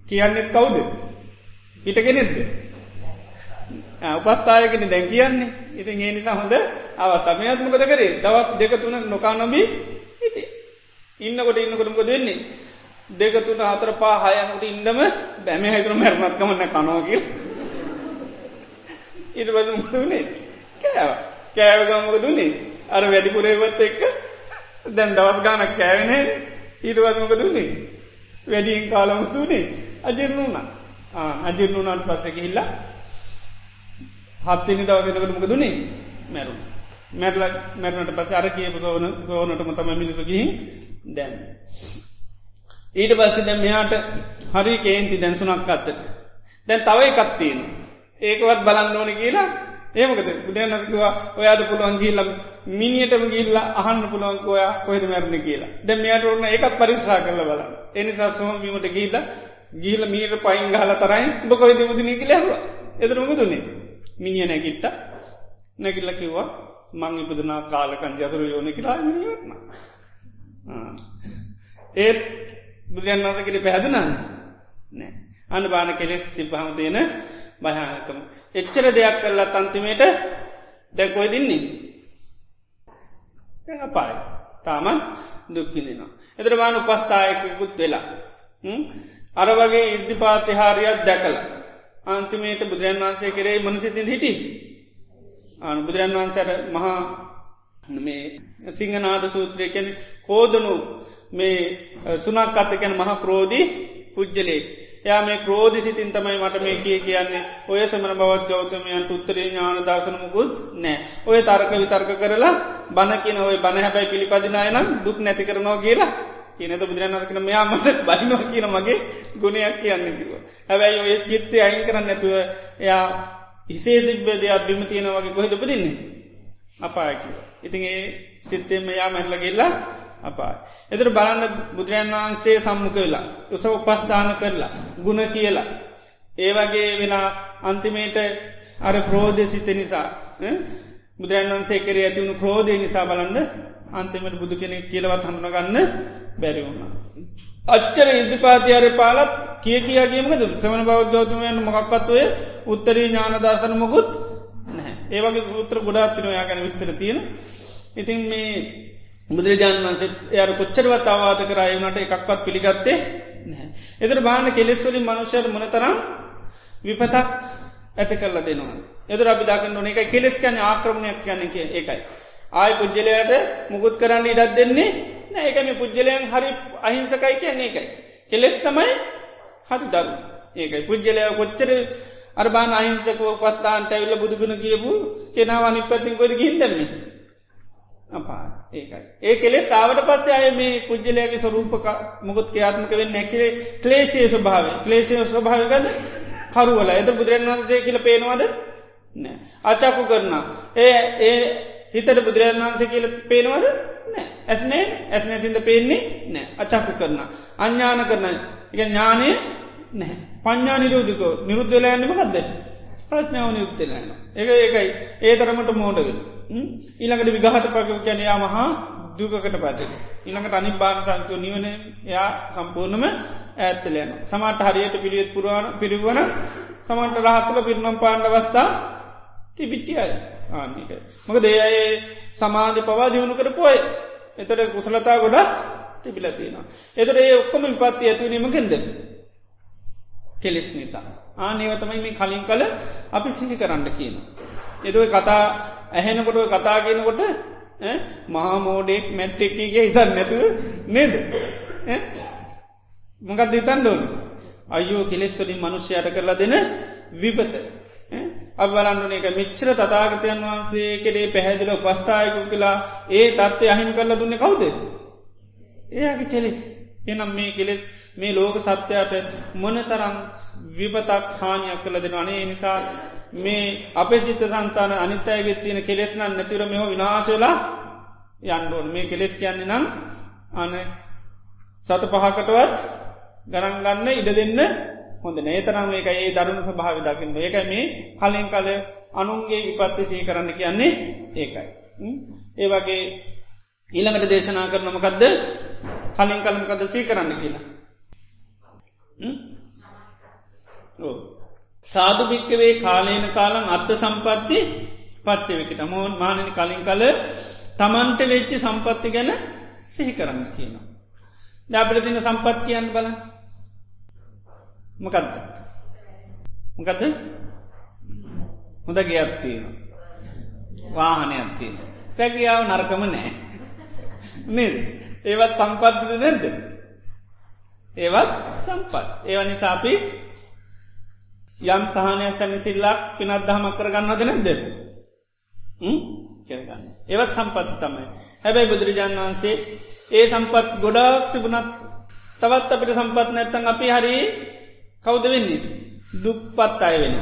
කියන්නෙත් කවුද? පිටගෙනෙද්ද උපත්තායකෙන දැන් කියන්නේ. ඉතින් ඒ නිසා හොඳ අවත්තමයත් මොකද කරේ? දවත් දෙක තුන නොකා නොබී හිට. ඉන්නකොට ඉන්නකොටමක දෙන්නේ දෙක තුන අතර පා හයනකට ඉන්නම බැම හැකර මැරමත්කමන්න කනෝකිල් ඉට පස මුටුනේ කෑව. කෑවගමක දුන්නේ අර වැඩිපුරේවත් එක්ක දැන් දවත් ගානක් කෑවෙන ඊට පසමක දුන්නේ වැඩියෙන් කාලම දුනේ අජරනුනා අජරනුනාට පස්සක හිල්ලා හත්තිනි දවසකට මොක දුන්නේ මැරු මැරල මැරණට පස අර කියපු සෝන සෝනටම තම මිනිසුගිහින් දැන් ඊට පස්සේ දැම් මෙයාට හරි කේන්ති දැන්සුනක් අත්තට. දැන් තවයි කත්තියෙන් ඒකවත් බලන්න ඕන කියලා. ඒමකද බුදුරන් නසකවා ඔයාට පුළුවන් ගිල්ලම් මිනිියටම ගිල්ල අහන්න පුළුවන් ඔයා කොහෙද මැරණ කියලා. දැ මෙයට ඔන්න එකත් පරිශ්ා කරල බල එනිසා සොහමීමට ගීද ගීල මීට පයින් ගහල තරයි බොකොයිද මුදන කියලහව එතරමක දුන්නේ මිනිිය නැකිට්ට නැකිල්ල කිව්වා මං ඉපදනා කාලකන් ජතුර යෝන කියලා මිනිවත්න ඒත් බුදුරන් වසකට පැහැදනන්න නෑ අන්න බාන කෙලෙක් තිබ්බහම තියෙන භයානකම. එච්චර දෙයක් කරලා තන්තිමේට දැකොයි දින්නේ. දැ අපායි. තාමත් දුක්කිදිනවා. එතර බාන උපස්ථායකුත් වෙලා. අර වගේ ඉද්ධිපාතිහාරයක් දැකල. අන්තිමේට බුදුරන් වහන්සේ කරේ මනසිතින් හිටි. අනු බුදුරන් වහන්සට මහා මේ සිංහනාද සූත්‍රය කැන කෝදනු මේ සුනක් අත්තකැන මහ ක්‍රෝධී පුද්ජලේ යා මේ ක්‍රෝධි සිතින් තමයි මට මේ කිය කියන්නේ ඔය සමන බවත් ගෞතමයන්ට උත්තරේ ඥාන දර්ශනමුකුත් නෑ ඔය තර්ක විතර්ක කරලා බණ කියන ඔය බණ හැබැයි පිළිපදිනාය නම් දුක් නැති කරනවා කියලා කියනත බුදුරන්නද කන මෙයාමට බයිනෝ කියන මගේ ගුණයක් කියන්න කිව. හැබැයි ඔය චිත්තය අයින් කරන්න නැතුව එයා හිසේ තිබ්බ දෙයක් බිම තියෙන වගේ කොහෙ දපදින්නේ අපායකිව. ඉතින් ඒ චිත්තෙම යා මැල්ලගෙල්ලා අපායි. එතර බලන්න බුදුරන් වහන්සේ සම්මුඛ වෙලා උස උපස්ථාන කරලා ගුණ කියලා. ඒවගේ වෙන අන්තිමේට අර ක්‍රෝධ සිත නිසා බුදුරන් වන්සේ කර ඇතිවුණු ක්‍රෝධය නිසා බලන්න අන්තිමට බුදු කෙනෙක් කියලවත් හඳුනගන්න බැරිවුණ. අච්චර ඉදිපාතියාර පාලත් කිය කියගේමකද සමන බෞද්ධෝතුමයන් මොකක්කත්වය උත්තරී ඥානදර්ශන මොකුත් ඒවගේ සූත්‍ර ගොඩාත්තින යා ගැන විස්තර තියෙන ඉතින් මේ බුදුරජාණන් වන්සේ එයට කොච්චරවත් අවාද කරයුනට එකක්වත් පිළිගත්තේ නැහැ. එතර බාන කෙලෙස්වලින් මනුෂ්‍යයට මොනතරම් විපතක් ඇත කරල දෙනවා. එදර අපිදාකන්න නොන එක කෙලෙස් කැන ආක්‍රමණයක් යන්න එකයි. ආය පුද්ජලයට මුකුත් කරන්න ඉඩත් දෙන්නේ නෑ එකම පුද්ජලයන් හරි අහිංසකයි කියන්නේ එකයි. කෙලෙස් තමයි හරි දරු ඒකයි පුද්ජලය කොච්චර අර්බාන අහිංසකෝ පත්තාන්ට ඇවිල්ල බුදුගුණ කියපු කෙනවා නිපත්තින් කොද ගින්දන්නේ. අපා ඒකයි. ඒ කෙලෙ සාවට පස්සේ අය මේ පුද්ජලයගේ ස්වරූප මුොත් ක්‍යාත්මක වෙන්න නැකිරේ ක්ලේෂය ස්වභාව ක්ලේෂය ස්වභාවගද කරුවල. එත බුදුරන් වන්සේ කියල පේනවාද? නෑ. අචාකු කරන ඒ ඒ හිතට බුදුරන් වන්සේ කියල පේනවද? නෑ. ඇස්නේ ඇස් නැතින්ද පේන්නේ නෑ. අචාකු කරන අඥ්ඥාන කරන එක ඥානය නැහැ පඥ්ඥා නිරෝධිකෝ. නිරුද්ධලා යන්නම ගත්ද ප්‍රඥාව නිරුත්තලන්න ඒ ඒකයි. ඒ තරමට මෝඩවෙන් ඊළඟට විගහත පක කැනයා මහා දුකකට පට ඉළඟට අනි බාන සංචෝ නිවන එයා සම්පූර්ණම ඇත්තලයන සමට හරියට පිළියත් පුරුවන පිරිවන සමන්ට රහත්තල පිරුණම් පාණ්ඩවස්ථා තිබිච්චි අය. ආන්නක මොක දේඒ සමාධ පවා දියුණු කර පොය එතට කුසලතා ගොඩක් තිබිලතිනවා. එතර ඒ ඔක්කොම විපත්ති ඇතිවීමකින්ද. කෙලෙස් නිසා. ආනේවතමයි මේ කලින් කල අපි සිහි කරන්න කියන. එතුව කතා ඇහෙනකොට කතා කියනකොට මහා මෝඩෙක් මැට්ටෙක්කගේ ඉතන් නැතුව නේද? මොකත් ඉතන් ඩෝන අයෝ කෙලෙස්වලින් මනුෂ්‍යයට කරලා දෙන විපත. අබලන්නුන එක මිච්චර තතාගතයන් වහන්සේ කෙරේ පැහැදිල පස්ථායකු කියලා ඒ තත්ත්වය අහිම කරලා දුන්න කවුද? ඒගේ කෙලෙස්. එනම් මේ කෙලෙස් මේ ලෝක සත්‍යයට මොන තරම් විපතක් හානියක් කළ දෙෙන අනේ නිසා මේ අපේ චිත්ත සන්තාන අනිත්තයගෙත් තියෙන කෙලෙස්නන් නැතිර මෙහ විනාශවෙලා යන්ඩෝන් මේ කෙලෙස් කියන්නේ නම් අන සත පහකටවත් ගණන්ගන්න ඉඩ දෙන්න හොඳ නේතරම් ඒක ඒ දරුණු ස්භාව දකින්න. ඒක මේ කලින් කල අනුන්ගේ විපත්ති සී කරන්න කියන්නේ ඒකයි. ඒ වගේ ඊළඟට දේශනා කරනමකක්ද කලින් කලමකද සී කරන්න කියලා. සාධ භික්කවේ කාලේන කාලන් අත්ත සම්පත්ති පච්චවෙක තමෝන් මානනි කලින් කල තමන්ට වෙච්චි සම්පත්ති ගැන සිහි කරන්න කියනවා. දැපට තින සම්පත් කියන්න බල මොකක්ද මොකක්ද හොඳ ගියත්තියෙන වාහනය අත්තියෙන රැකියාව නර්කම නෑ. නේද? ඒවත් සම්පත්තිද නැද්ද? ඒවත් සම්පත්. ඒව නිසාපි යම් සහනය සැනිසිල්ලක් පිනත් දහමක් කරගන්නද නැද්ද? කරගන්න. ඒවත් සම්පත් තමයි. හැබැයි බුදුරජාණන් වහන්සේ ඒ සම්පත් ගොඩාක් තිබුණත් තවත් අපිට සම්පත් නැත්තන් අපි හරි කෞද වෙන්නේ? දුක්පත් අය වෙන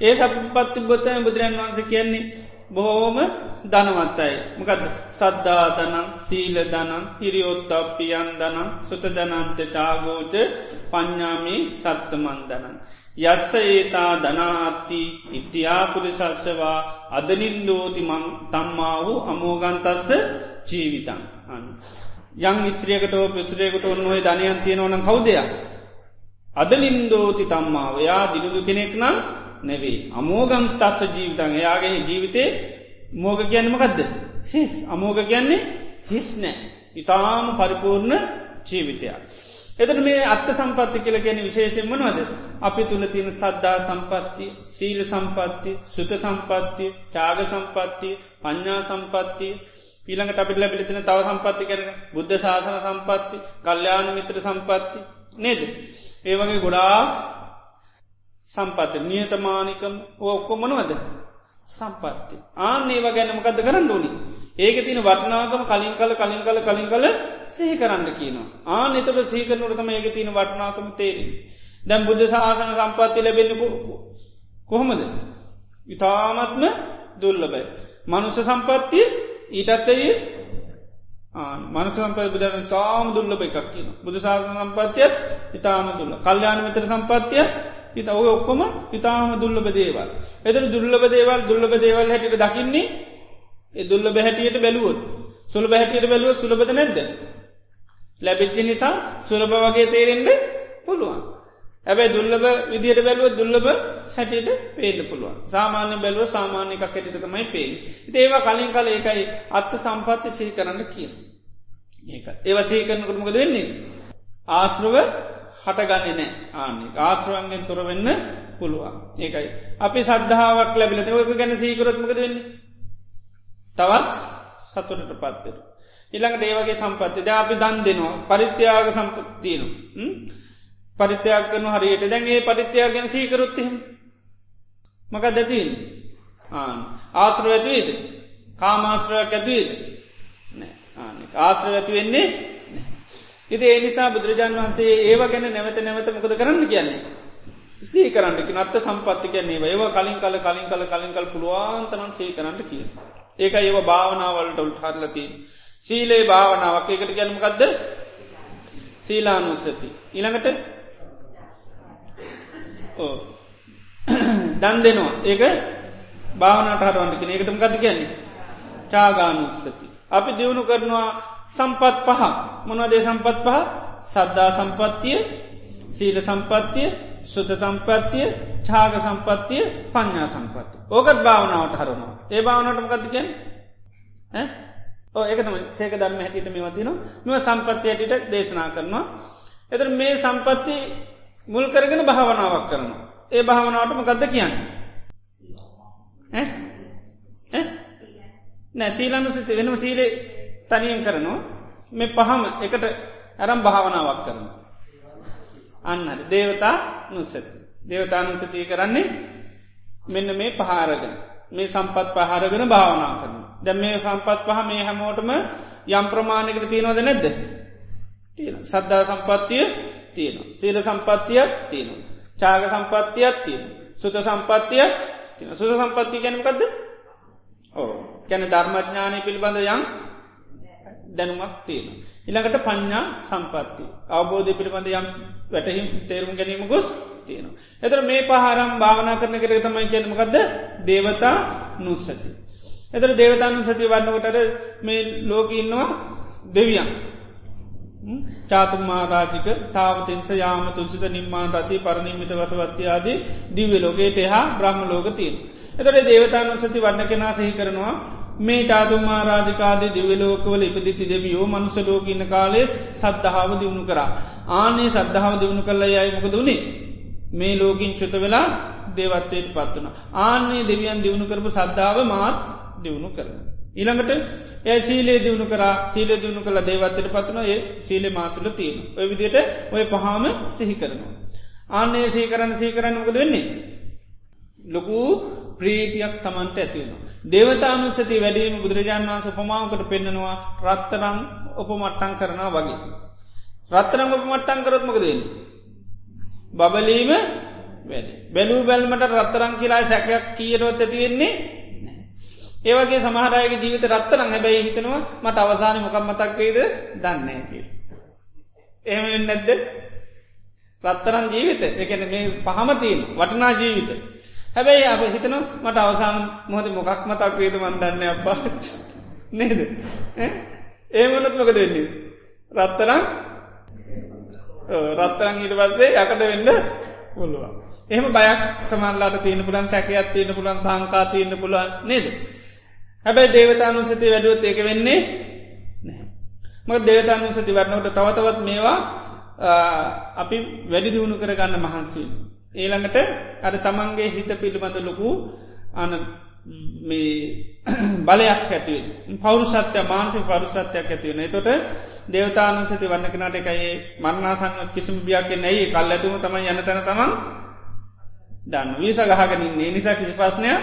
ඒ සපත්ති බොත්තම බුදුරන් වහන්ස කියන්නේ බොහෝම ධනවත්තයි මකද සද්ධාතනං සීල දනම් හිරියොත්තපියන් දනම් සුත දනන්ත ටාගෝට පඤ්ඥාමී සත්තමන්දනන්. යස්ස ඒතා ධනාත්ති ඉතියාපුරිසස්සවා අදනින්දෝති මං තම්මා වූ අමෝගන්තස්ස ජීවිතන්. යං ස්ත්‍රියකට පිත්‍රයකට ඔන්නොේ ධනයන් තියෙනවන කවුදයක්. අදලින්දෝති තම්මාව යා දිනුදු කෙනෙක් නම් නැවේ අමෝගම් තස්ස ජීවිතන් එයාගේ ජීවිතේ මෝග කියන්නමකක්ද හිස්. අමෝග කියන්නේ හිස් නෑ. ඉතාම පරිපූර්ණ ජීවිතයක්. එතට මේ අත්ත සම්පත්ති කියල ගැන විශේෂෙන් වනවද අපි තුළ තියෙන සද්ධා සම්පත්ති සීල සම්පත්ති සුත සම්පත්තිය චාග සම්පත්තිය පඤ්ඥා සම්පත්තිය. ඊළඟට අපිට ලැබිලිතින තව සම්පත්ති කරන බුද්ධ ශාසන සම්පත්ති කල්්‍යාන මිත්‍ර සම්පත්ති නේද? ඒවගේ ගොඩා සම්පත්ත නියතමානිකම්. ඔක්කොමනවද සම්පත්ති ආන ඒව ගැනමකද කරන්න ඕනි? ඒක තින වටනාගම කලින් කල කලින් කල කලින් කල සහි කරන්න කියනවා. ආන එතට සීකරනුටතම ඒක තින වටනාකම තේරෙන දැම් බුද්ධ සාසන සම්පත්ති ලැබෙන්න්නකු කොහොමද? ඉතාමත්ම දුල්ලබයි මනුස සම්පත්තිය ඊටත්තයේ මනස සම්පය බුදුරන් සාම දුල්ලබ එකක් කියන බුදු සාසන සම්පත්තිය ඉතාම දුල්ල කල්්‍යාන විතර සම්පත්තිය ඉත ඔය ඔක්කොම ඉතාම දුල්ලබ දේවල්. එතර දුල්ලබ දේවල් දුල්ලබ දේවල් හැටිට දකින්නේ ඒ දුල්ල බැහැටියට බැලුවොත්. සුළ බැහැටියට බැලුව සුලබද නැද්ද? ලැබිච්චි නිසා සුලභ වගේ තේරෙන්ට පුළුවන්. ඇබැයි දුල්ලබ විදියට බැලුව දුල්ලබ හැටියට පේන්න පුළුවන්. සාමාන්‍ය බැලුව සාමාන්‍ය එකක් හැටිතකමයි පේෙන් ඒවා කලින් කල ඒකයි අත්ත සම්පත්ති සිහි කරන්න කියන ඒක. ඒව සහි කරනකටමකද වෙන්නේ? ආශ්‍රව හටගන්නේ නෑ. ආන්නේ ආශ්‍රවන්ගෙන් තොර වෙන්න පුළුවන්. ඒකයි. අපි සද්ධාවක් ලැබිලත ඔක ගැන සීකරොත්මකද වෙන්නේ? තවත් සතුටට පත්වෙන ඉළඟ දේවගේ සම්පත්ති ද අපි දන් දෙනවා. පරිත්‍යයාග සම්පත්තියනු පරිත්‍යයක් කරන හරියට. දැන් ඒ පරිත්‍යයා ගැන සීකරොත්තිහෙම මක දැතින් ආශ්‍රව ඇතිවේද කාමාශ්‍රයක් ඇතිවේද ආශ්‍රව ඇති වෙන්නේ ඉති ඒ නිසා බුදුරජාන් වන්සේ ඒව ගැන නැවත නැවත මොකද කරන්න කියන්නේ? සී කරන්නකි නත්ත සම්පත්ති කියන්නේ ඒව. කලින් කල කලින් කල කලින් කල් පුළුවන්තනන් සේ කරන්නට කිය ඒක ඒව භාවනාවලට උල්ට හරලති සීලේ භාවනාවක්. එකට ගැනමකක්ද සීලානුස්සති. ඉළඟට දන් දෙනවා. ඒක භාවනට හරුවන්ට කෙන එකටම ගත කියන්නේ? චාගානුස්සති. අපි දියුණු කරනවා සම්පත් පහ මොනදේ සම්පත් පහ සද්ධා සම්පත්තිය සීල සම්පත්තිය සුත සම්පත්තිය චාග සම්පත්තිය පඤ්ඥා සම්පත්ති. ඕකත් භාවනාවට හරුණවා ඒ භාවනටම ගතිකෙන් ඒකතම සේක ධර්ම හැටිට මේ වතින නුව සම්පත්ති ඇටිට දේශනා කරනවා. එතර මේ සම්පත්ති මුල් කරගෙන භාවනාවක් කරනවා. ඒ භාවනාවටම ගත්ද කියන්න. නෑ සීලන්න සිත වෙනම සීලේ තනියෙන් කරනවා මේ පහම එකට ඇරම් භාවනාවක් කරන. අන්න දේවතා නුස්සති. දේවතානුසතිය කරන්නේ මෙන්න මේ පහාරගෙන මේ සම්පත් පහරගෙන භාවනා කරන. දැ මේ සම්පත් පහ මේ හැමෝටම යම් ප්‍රමාණයකට තියෙනවද නැද්ද. තියෙන සද්ධා සම්පත්තිය තියෙන. සීල සම්පත්තියක් තියෙන. චාග සම්පත්තියක් තියෙන. සුත සම්පත්තියක් තින සුත සම්පත්තිය ගැනකක්ද ඕ ගැන ධර්මඥානය පිළිබඳ යම් දැනුමක් තියෙන. ඉළඟට පඤ්ඥා සම්පත්ති. අවබෝධය පිළිබඳ යම් වැටහිම් තේරුම් ගැනීමකුත් තියෙනවා. එතර මේ පහරම් භාවනා කරන කර තමයි කියනමකක්ද දේවතා නුස්සති. එතර දේවතානු සති වන්නකොටට මේ ලෝක ඉන්නවා දෙවියන්. චාතුමාරාජික තාවතින්ස යාම තුන්සිත නිර්මාණ රති පරණීමිත වසවත්ති ආදී දිව්‍ය ලෝකේට හා බ්‍රහ්ම ලෝකතියෙන්. එතොට දේවතානු සති වන්න කෙනා සහි කරනවා මේ චාතුමා රාජකාදී දිවලෝකවල ඉපදිති දෙවියෝ මනුසලෝකඉන්න කාලේ සද්ධාව දියුණු කරා. ආනේ සද්ධාව දියුණු කල්ල යයි මොකද වුණේ. මේ ලෝකින් චුත වෙලා දේවත්තයට පත් වන. ආන්නේ දෙවියන් දියුණු කරපු සද්ධාව මාත් දියුණු කරන. ඊළඟට ඒ සීලේ දියුණු කර සීල දියුණු කළ දේවත්තයට පත්වන ඒ සීල මාතුල තියෙන. ඔය විදියට ඔය පහම සිහි කරනවා. ආන්නේ සීකරන්න සීකරන්න මොකද වෙන්නේ. ලොකු ප්‍රීතියක් තමන්ට ඇතිවෙන. දේවතානුසති වැඩීම බුදුරජාණන් වන්ස උපමාවකට පෙන්නවා රත්තරං ඔපමට්ටන් කරනා වගේ. රත්තරං ඔපමට්ටන් කරොත්මකදන්න. බබලීම වැඩ. බැලූ බැල්මට රත්තරං කියලා සැකයක් කියරොත් ඇතිවෙන්නේ ඒවගේ සමහරයගේ ජීවිත රත්තරං හැබැයි හිතනවා මට අවසානය මොකක් මතක් වේද දන්නේ කිය. එහෙම නැද්ද? රත්තරන් ජීවිත. එකන මේ පහමතිීන් වටනා ජීවිත. හැබැයි අප හිතන මට අවසාන මොහොත මොකක් මතක් වේද මන්දන්න අපා නේද? ඒමනත් මොකද වෙන්නේ? රත්තරං රත්තරං ඊට පස්සේ යකට වෙන්න පුළුවන්. එහම බයක් සමල්ලාට තියෙන පුලන් සැකයක් තියෙන පුලන් සංකා තියන්න පුලන් නේද? හැබැයි දේවතානු සති වැඩුවත් ඒක වෙන්නේ ම දේවතානු සති වරනට තවතවත් මේවා අපි වැඩි දියුණු කරගන්න මහන්සී ඒළඟට අර තමන්ගේ හිත පිළිබඳ ලොකු අන මේ බලයක් ඇතිව පෞරුසත්‍ය මානසික පරුසත්වයක් ඇතිවන තොට දේවතානුසති වන්න කනට එකයි මරණසංත් කිසිම බියක් නැයි කල් ඇතුම තමයි යන තැන තමන් දන්න. වීස ගහගෙනන්නේ නිසා කිසි පස්්නයක්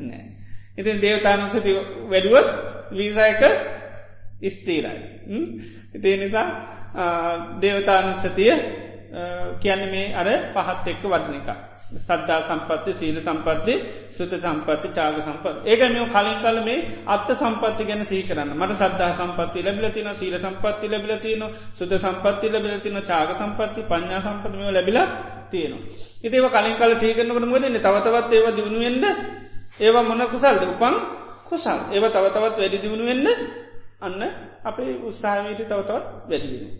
නෑ ඉතින් දේවතානුසති වැඩුවත් වීසායක ස්තීරයි ඉතිේ නිසා දේවතානුසතිය කියන්න මේ අර පහත් එක්ක වටන එක. සද්ධා සම්පත්ති සීල සම්පත්ති සුත සම්පත්ති චාග සම්පත් ඒක මෙ කලින් කල මේ අත්ත සම්පත්ති ගැන සීකරන්න මට සද්ධා සම්පත්ති ලැබිලතින සීල සම්පත්ති ලැබිලතින සුද සම්පත්ති ලැබිලතින චාග සම්පත්ති පඥා සම්පටම ලැබිල තියෙනවා. ඉතිව කලින් කල සීකරනකට මොදන්න තවතවත් ඒව දියුණුවෙන්ද ඒවා මොන කුසල්ද උපන් කුසල් ඒව තවතවත් වැඩි දියුණුවෙන්න අන්න අපේ උත්සාහවීට තවතවත් වැඩිවෙන.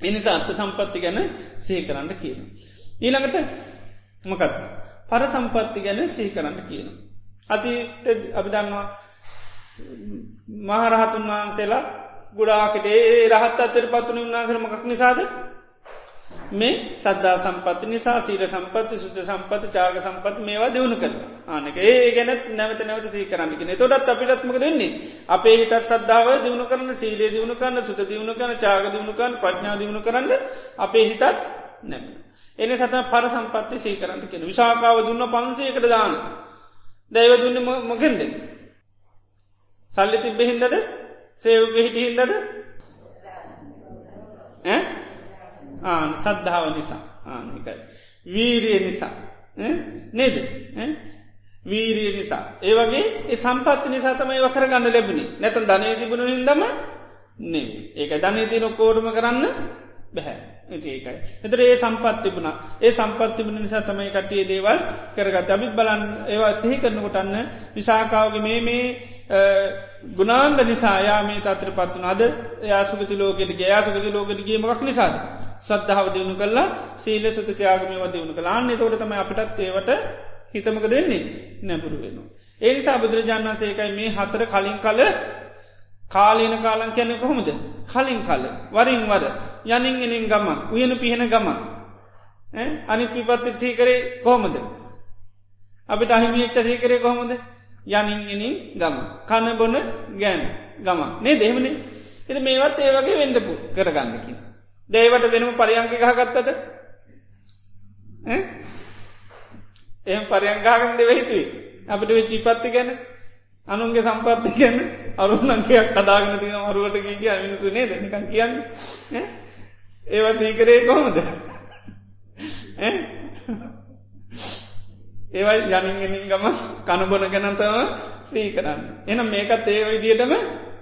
එනිසා අත්ත සම්පත්ති ගැන සහි කරන්න කියන. ඊළඟට මොකත් පර සම්පත්ති ගැන සහි කරන්න කියන. අති අභිදන්නවා මහරහතුන් වහන්සේලා ගුඩාකට ඒ රහත් අතර පත්තුන උන්නාසර මකක් නිසාද මේ සද්ධා සම්පත්ති නිසා සීල සම්පත්ති සුද සම්පත චාග සම්පත් මේවා දියුණු කර ආනක ඒ ගැනත් නැවත නැවත සී කරන්නගෙන තොටත් අපිටත්මක දෙන්නේ අපේ හිටත් සද්ධාව දියුණු කරන්න සීලේ දියුණු කරන්න සුත දියුණු කරන චාග දියුණු කරන්න ප්‍රඥා දියුණු කරන්න අපේ හිතත් නැම. එන සත පර සම්පත්ති සී කරන්න කියෙන විශාකාව දුන්න පන්සේකට දාන. දැව දුන්න මොකෙන්ද. සල්ලි තිබ්බ හින්දද? සේවක හිට හින්දද? ආන සද්ධාව නිසා. ආනකයි. වීරිය නිසා. නේද? වීරිය නිසා. ඒවගේ ඒ සම්පත්ති නිසා තමයි වකර ගන්න ලැබුණි. නැත ධනය තිබුණු හිදම නේ ඒක ධනය තියන කෝඩුම කරන්න බැහැ ඒකයි. එතර ඒ සම්පත් තිබුණ. ඒ සම්පත් තිබුණ නිසා තමයි කටිය දේවල් කරගත් අමිත් බලන් ඒවා සිහි කරනකොටන්න විසාකාවගේ මේ මේ ගුණාන්ග නිසා යා මේ තත්‍ර පත්වන අද යාසුගති ලෝකෙට ගයාසුගති ලෝකට ගේමක් නිසාද? සද්ධාව දියුණු කල්ලා සීල සුත ත්‍යයාගම වදවුණු කලාන්නේ තොට තම අපිටත් ඒවට හිතමක දෙන්නේ නැපුරු වෙනවා. ඒ නිසා බුදුරජාණන් සේකයි මේ හතර කලින් කල කාලීන කාලන් කියන්න කොහොමද? කලින් කල. වරින් වර. යනින්ගෙනින් ගම උයන පිහෙන ගම අනිත් විපත්ති සීකරේ කොහොමද? අපිට අහිමියෙක්ට සීකරේ කොහොමද? යනින්ගෙනින් ගම කන්න බොන ගෑන ගම නේ දෙහෙමනේ එති මේවත් ඒ වගේ වෙන්ඩපු කරගන්නකින් දේවට වෙනම පරියංක ගහගත්තද? එහම පරියංගාගම් දෙව හිතුයි අපිට වෙච්චි පත්ති ගැන අනුන්ගේ සම්පත්ති ගැන අරුන්නන්ගේයක් කදාගෙන තින මරුවට කිය කිය මිනිසු නේද? නිකන් කියන්න. ඒවත් දීකරේ කොහොමද? ඒවයි යනින්ගෙනින් ගම කණබොන ගැනතව සී කරන්න. එනම් මේකත් ඒ විදියටම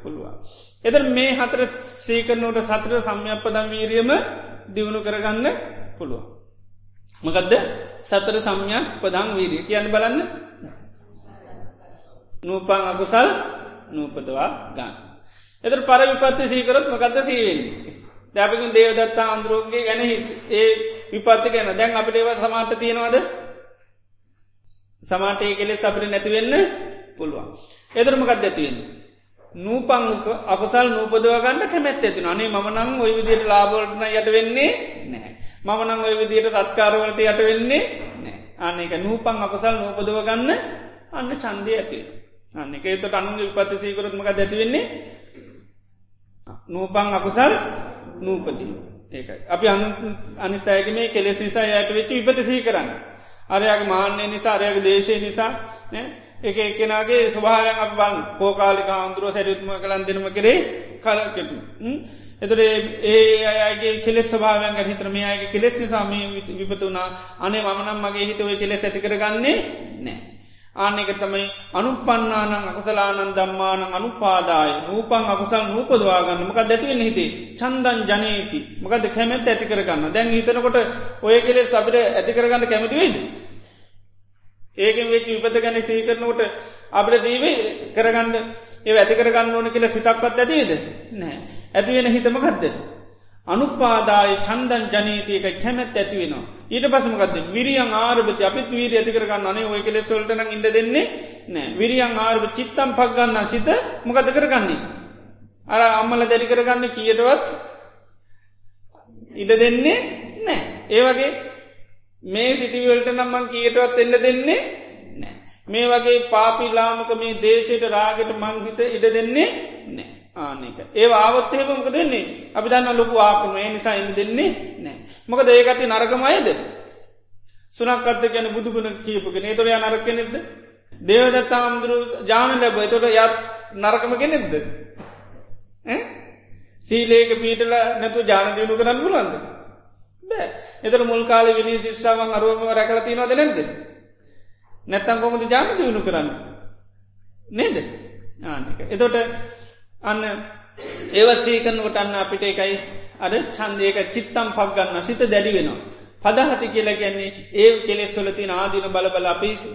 පුළුවන් එද මේ හතර සීකරනට සතර සම්යප්පදම් වීරියම දියුණු කරගන්න පුළුවන් මකදද සතර සම්යක් පදං වීරිය කියන්න බලන්න නූපං අකුසල් නූපදවා ගන්න. එතර පර විපත්ති සීකරත් මකද සීවෙන්නේ. දැපකින් දේවදත්තා අන්දරුවන්ගේ ගැන ඒ විපත්ති ගැන දැන් අපිට ඒව සමාට තියෙනවද සමාටය කෙලෙස් අපිට නැතිවෙන්න පුළුවන්. එදරමකත් ඇතිවෙන්න. නූපංක අපසල් නූපදවගන්න කැමැත් ඇතින අනේ මනං ඔය විදියට ලාබෝල්ටන යට වෙන්නේ නෑ. මමනං ඔය විදියට සත්කාරවලට යට වෙන්නේ නෑ. අන්න එක නූපං අපසල් නූපදවගන්න අන්න චන්දය ඇතිවෙන. අන්න එක එතට අනුන්ගේ විපත්ති සීකරත්මක ඇතිවෙන්නේ නූපං අකුසල් නූපති ඒකයි. අපි අනු අනිත් අයක මේ කෙලෙස් නිසා යට වෙච්ච විපත සහි කරන්න. අරයාගේ මාන්‍යය නිසා අරයක දේශය නිසා එක එකනගේ ස්වභාවයක් අප බං පෝකාලික හාමුදුරුව සැරිත්ම කලන් දෙනම කරේ කලකෙටු. එතුර ඒ අයගේ කෙලෙස් ස්භාවයන් හිතර මේ අයගේ කෙලෙස් නිසාම විපතුනා අනේ මනම් මගේ හිතව කෙලෙස් ඇති කරගන්නේ නෑ. ආනෙක තමයි අනුපන්නානං අකුසලානන් දම්මානං අනුපාදාය. නූපන් අකුසල් නූපදවාගන්න මක දැතිවෙන හිතේ? චන්දන් ජනීති. මකද කැමැත් ඇති කරගන්න? දැන් හිතනකොට ඔය කෙලෙස් අපිට ඇති කරගන්න කැමති වේද. ඒකෙන් වෙච් විපත ගැන ශ්‍රී කරනකොට අපට සීවේ කරගන්න ඒ ඇති කරගන්න ඕන කියල සිතක්පත් ඇතිවේද නෑ ඇතිවෙන හිතමකක්ද. අනුපාදාය චන්දන් ජනීතියක කැමැත් ඇතිවෙනවා. ඊට පසමකද විරියන් ආරභති අපිත් වීර ඇතිකරගන්න අනේ ඔය කෙලෙ සොල්ටන ඉඩ දෙන්නේ නෑ විරියන් ආරභ චිත්තම් පක්ගන්න සිත මොකද කරගන්නේ. අර අම්මල දැරි කරගන්න කියටවත් ඉඩ දෙන්නේ නෑ. ඒවගේ මේ සිතිවලට නම්මන් කියටවත් එන්න දෙන්නේ නෑ. මේ වගේ පාපිලාමක මේ දේශයට රාගට මංහිත ඉඩ දෙන්නේ නෑ. ආනක ඒ ආවත්තේම මොක දෙන්නේ අපි දන්න ලොකු ආකම ඒ නිසා ඉන්න දෙන්නේ නෑ මොක දේකට නරකමයිද? සුනක්කත්ත ගැන බුදුගුණ කියපුගෙන ඒතොර ය නරක නෙද දේවදත්තාමුදුරු ජාන ලැබ එතොට යත් නරකම කෙනෙක්ද? සීලේක පීටල නැතු ජාන දියුණු කරන්න පුලන්ද බෑ එතර මුල් කාල විනී ශිෂ්ාවන් අරුවම රැකල තිනවද නැද නැත්තන් කොමද ජාන දියුණු කරන්න නේද ආනක එතොට අන්න ඒවත් සීකරනකොට අන්න අපිට එකයි අද චන්දයක චිත්තම් පක් ගන්න සිත දැඩි වෙනවා. පදහති කියලා ගැන්නේ ඒ කෙලෙස් වලතින ආදින බල බල අපිසු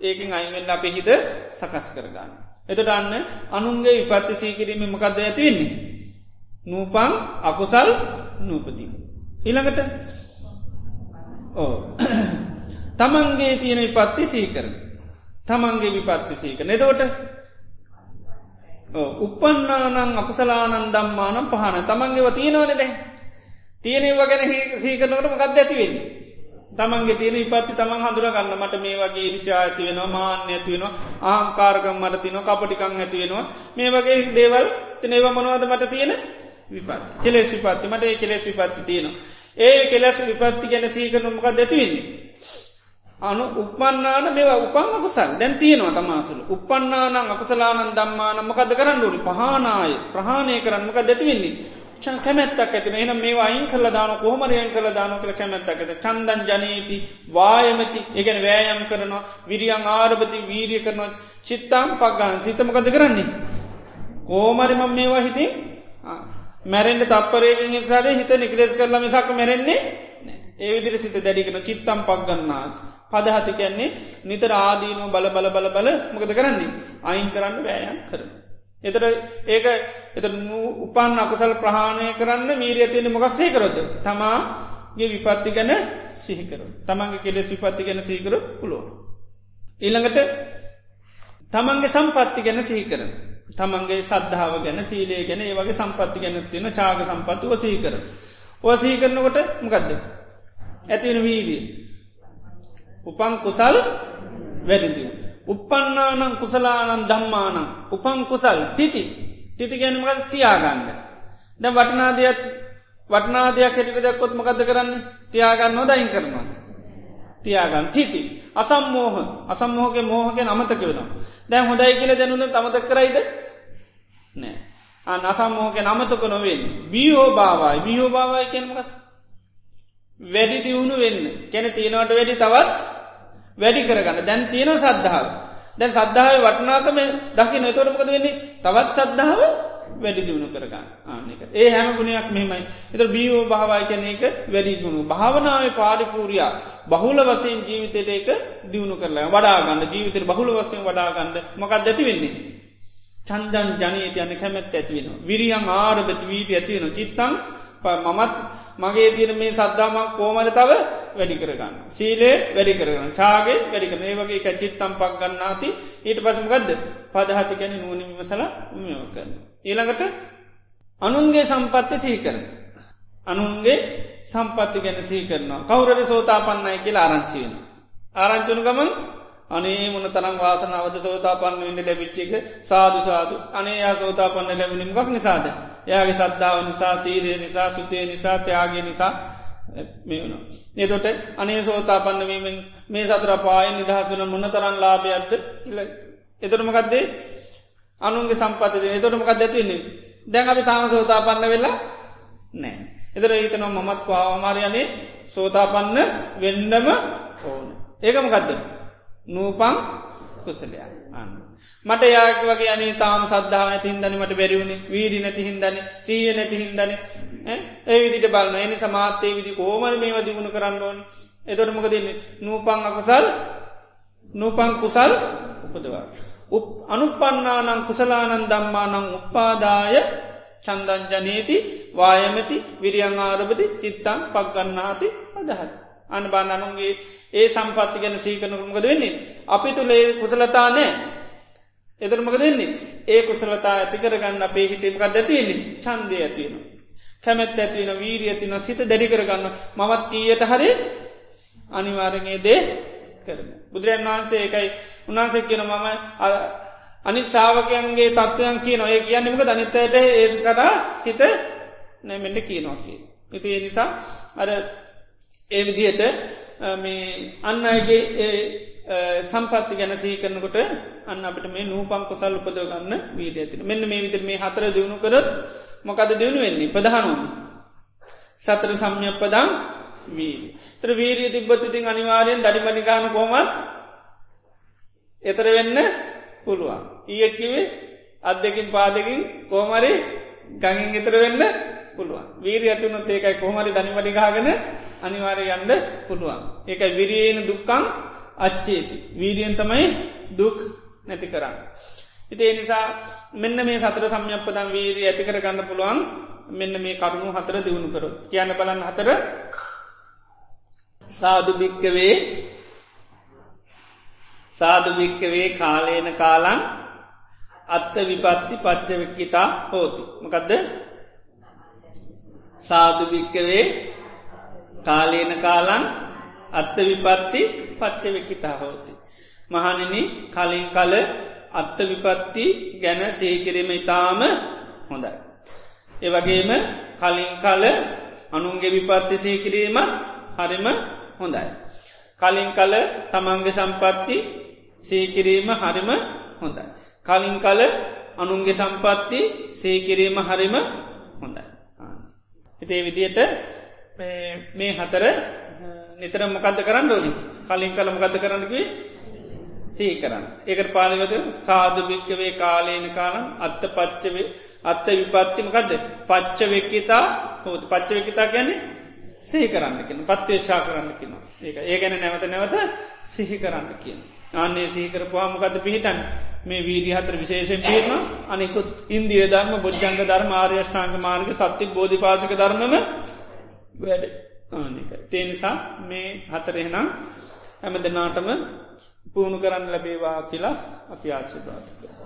ඒකින් අයිවෙන්න අපේ හිත සකස් කරගන්න. එතට අන්න අනුන්ගේ විපත්ති සීකිරීම මකක්ද ඇතිවෙන්නේ. නූපං අකුසල් නූපතිීම. ඉළඟට ඕ තමන්ගේ තියෙන විපත්ති සීකරන. තමන්ගේ විපත්ති සීක නෙදවට උපන්නානං අපසලානන් දම්මානම් පහන තමන්ගේව තියනවන දැ තියනව ගැන සීකරනට මකක්ද ඇතිවෙන් තමන්ගේ තියෙන ඉපත්ති තමන් හඳුරගන්න මට මේ වගේ ඉරිචා ඇති වෙනවා මාන්‍ය ඇති වෙනවා ආංකාරකම් මට තින කපටිකං ඇති වෙනවා. මේ වගේ දේවල් තිනේව මොනවද මට තියෙන විපත්. කෙලෙස් විපත්ති. මට ඒ කෙලෙස් විපත්ති තියෙනවා. ඒ කෙලෙස් විපත්ති ගැන සීකරන මොකක් දැතිවෙන්නේ අනු උපන්නාන මෙවා උපන් අකුසල් දැන් තියෙනවා තමාසුළු උපන්නානං අකුසලානන් දම්මාන මකද කරන්න ඕනි? පහනාය. ප්‍රහාණය කරන්නමක දැතිවෙන්නේ චන් කැමැත්තක් ඇතින එනම් මේ අයින් කල දාන කොහමරයන් කළ දාන කළ කැමැත්තක් ඇත චන්දන් ජනීති වායමති. එකන වෑයම් කරනවා. විරියන් ආරභති වීරිය කරනවා. චිත්තම් පක්ගන්න සිතමකද කරන්නේ? කෝමරිමම් මේවා හිති මැරෙන්ට තපරේගෙන් සාරේ හිත නිකලෙස් කරලම සක් මැරෙන්නේ ඒ විදිර සිත දැඩිකෙන චිත්තම් පක්ගන්නාත් පදහති කියන්නේ නිතර ආදීනුව බල බල බල බල මොකද කරන්නේ අයින් කරන්න වෑයන් කරන. එතට ඒක එත උපන් අකුසල් ප්‍රහාණය කරන්න මීරිය තියෙන මොකක් සේකරොද තමාගේ විපත්ති ගැන සිහිකර තමන්ගේ කෙලෙ විපත්ති ගැන සීකර පුලුව. ඊළඟට තමන්ගේ සම්පත්ති ගැන සිහිකරන. තමන්ගේ සද්ධාව ගැන සීලේ ගැන ඒ වගේ සම්පත්ති ගැන තියෙන චාග සම්පත්ති වසී කර. වසී කරනකොට මකදද. ඇතිවෙන වීරිය. උපන් කුසල් වැඩිදිය. උපන්නානං කුසලානන් දම්මානං උපන් කුසල් තිති තිති ගැනීමකට තියාගන්න. ද වටනාදයක් වටනාදයක් හැටිට දැක්කොත් මකද කරන්න තියාගන්න නොදයින් කරනවා. තියාගන්න. තිති. අසම්මෝහ. අසම්මෝහගේ මෝහගෙන් අමතක වෙනවා. දැන් හොඳයි කියල දැනුන තමතක් කරයිද? නෑ. අන් අසම්මෝහගෙන් අමතක නොවෙන් බියෝ භාවයි බියෝ භාවයි කෙනමක වැඩි දියුණු වෙන්න. කැන තියෙනවට වැඩි තවත් වැඩි කරගන්න. දැන් තියෙන සද්ධාව. දැන් සද්ධාව වටනාකම දකි නොතොරපකද වෙන්නේ? තවත් සද්ධාව වැඩි දියුණු කරගන්න. ආනක ඒ හැම ගුණයක් මෙමයි එත බීවෝ භාවයි කන එක වැඩිගුණු භාවනාව පාරිපූරයා බහුල වසයෙන් ජීවිතයට එක දියුණු කරලා වඩාගන්න ජීවිතර බහුල වසයෙන් වඩාගන්න මකක් දැති වෙන්නේ? චන්දන් ජනීත යන්න කැමැත් ඇතිවෙන විරියන් ආරභති වීති ඇතිවෙන චිත්තං මමත් මගේ තියන මේ සද්ධාමක් කෝමල තව වැඩි කරගන්න. සීලේ වැඩි කරගන්න. චාගේ වැඩිකන ඒ වගේ එක චිත්තම් පක් ගන්නාති ඊට පසම ගදද පදහති ගැන නුවනිම සල මෙෝ කරන්න. ඊළඟට අනුන්ගේ සම්පත්ති සීකරන. අනුන්ගේ සම්පත්ති ගැන සී කරනවා කවුරට සෝතා පන්නයි කියලා ආරංචිවෙන. ආරංචුණු ගමන් අනේ මුණ තරම් වාසනාවත සෝතා පන්න වෙන්න ලැබිච්චික සාදු සාදු අනේ සෝතා පන්න ලැබිනිම ගක් නිසාද. යාගේ සද්ධාව නිසා සීරය නිසා සුතේ නිසා ත්‍යයාගේ නිසා මේ වුණ. ඒතොට අනේ සෝතා පන්නවීමෙන් මේ සතර පාය නිදහස් වන මුණ තරන් ලාභයක්ද එතොටමකක්දේ අනුන්ගේ සම්පතද එතොටමකක් ඇතිවෙන්නේ දැන් අපි තාම සෝතා පන්න වෙලා නෑ. එතර ඒතන මමත් පාවමාරයනේ සෝතා පන්න වෙන්නම ඕන. ඒකමකක්ද. නූපං කුසලයක් අන්න. මට යාක වගේ අනේ තාම සද්ධාව නැති හිදනීමට බැරිවුණ වීරි නැති හින්දන සීය නැති හින්දන ඒ විදිට බලන්න එනි සමාතයේ විදි කෝමල් මේ වදිගුණ කරන්න ඕන් එතොටමක දෙන්නේ නූපං අකුසල් නූපං කුසල් උපදවා. උප අනුපන්නානං කුසලානන් දම්මානං උපාදාය චන්දංජනීති වායමති විරියං ආරභති චිත්තං පක්ගන්නාති අදහත්. අන බාන්න අනුන්ගේ ඒ සම්පත්ති ගැන සීකනකුමකද වෙන්නේ. අපි තුළේ කුසලතා නෑ එදරමක දෙන්නේ ඒ කුසලතා ඇතිකරගන්න අපේ හිතේමකක් ඇතිවෙන්නේ චන්දය ඇතිවෙන. කැමැත් ඇතිවෙන වීරිය ඇතින සිත දැඩිකරගන්න මමත් කීයට හරි අනිවාරගේ දේ කරන. බුදුරන් වහන්සේ එකයි උන්හන්සේ කියන මම අනි ශාවකයන්ගේ තත්වයන් කිය නොය කියන්නමක දනිත්තයට ඒකට හිත නැමෙන්ට කියනවා කිය. ඉති ඒ නිසා අර ඒ විදිහට මේ අන්න අයගේ සම්පත්ති ගැන සී කරනකොට අන්න අපට මේ නූපං කොසල් උපදව ගන්න වීට ඇතින මෙන්න මේ විතර මේ හතර දියුණු කරත් මොකද දියුණු වෙන්නේ? ප්‍රධානුවම. සතර සම්යප්පදං වී තර වීරිය තිබ්බතිතින් අනිවාරයෙන් දඩිමනිගාන කොමත් එතර වෙන්න පුළුවන්. ඊයකිවේ අත් දෙකින් පාදකින් කෝමරි ගඟින් එතර වෙන්න පුළුවන්. වීරි ඇතුනොත් ඒකයි කොහමරි දනිමටිගාගෙන අනිවාරය යන්න පුළුවන්. ඒකයි විරියන දුක්කං අච්චේති වීරියෙන් තමයි දුක් නැති කරන්න. ඉති ඒ නිසා මෙන්න මේ සතර සම්යප්පදම් වීරී ඇති කර ගන්න පුළුවන්. මෙන්න මේ කරුණු හතර දියුණු කරු කියන්න බලන්න හතර සාධභික්කවේ සාධභික්කවේ කාලේන කාලං අත්ත විපත්ති පච්චවික්කිතා හෝති. මකදද සාධභික්කවේ කාලේන කාලං අත්ත විපත්ති පච්චවෙකිතා හෝති. මහණනි කලින් කල අත්ත විපත්ති ගැන සේකිරීම ඉතාම හොඳයි. ඒවගේම කලින් කල අනුන්ගේ විපත්ති සේකිරීමත් හරිම හොඳයි. කලින් කල තමන්ගේ සම්පත්ති සේකිරීම හරිම හොඳයි. කලින් කල අනුන්ගේ සම්පත්ති සේකිරීම හරිම හොඳයි. හිතේ විදියට මේ හතර නිතර මොකක්ද කරන්න ඕනි කලින් කළ මොකද කරන්නකේ සී කරන්න. ඒකට පාලිවද සාධභික්ෂවේ කාලේන කාලම් අත්ත පච්චවේ අත්ත විපත්තිමකක්ද පච්චවෙක්කිතා හෝත පච්චවෙකිතා ගැන්නේ සිහි කරන්න කියෙන පත්වේශා කරන්න කියන ඒක ඒ ගැන නැවත නැවත සිහි කරන්න කියන. අන්නේ සීකර පවාමකද පිහිටන් මේ වීඩි හතර විශේෂෙන් පිරන අනෙකුත් ඉන්දිය ධර්ම බොජ්ජංග ධර්ම ආර්යෂ්ඨාංග මාර්ග සත්‍ය බෝධිපාසක ධර්මම වැඩ. ආනික. තේනිසා මේ හතරෙනම් හැම දෙනාටම පුුණු කරන්න ලැබේවා කියලා අපි ආශිර්වාදක.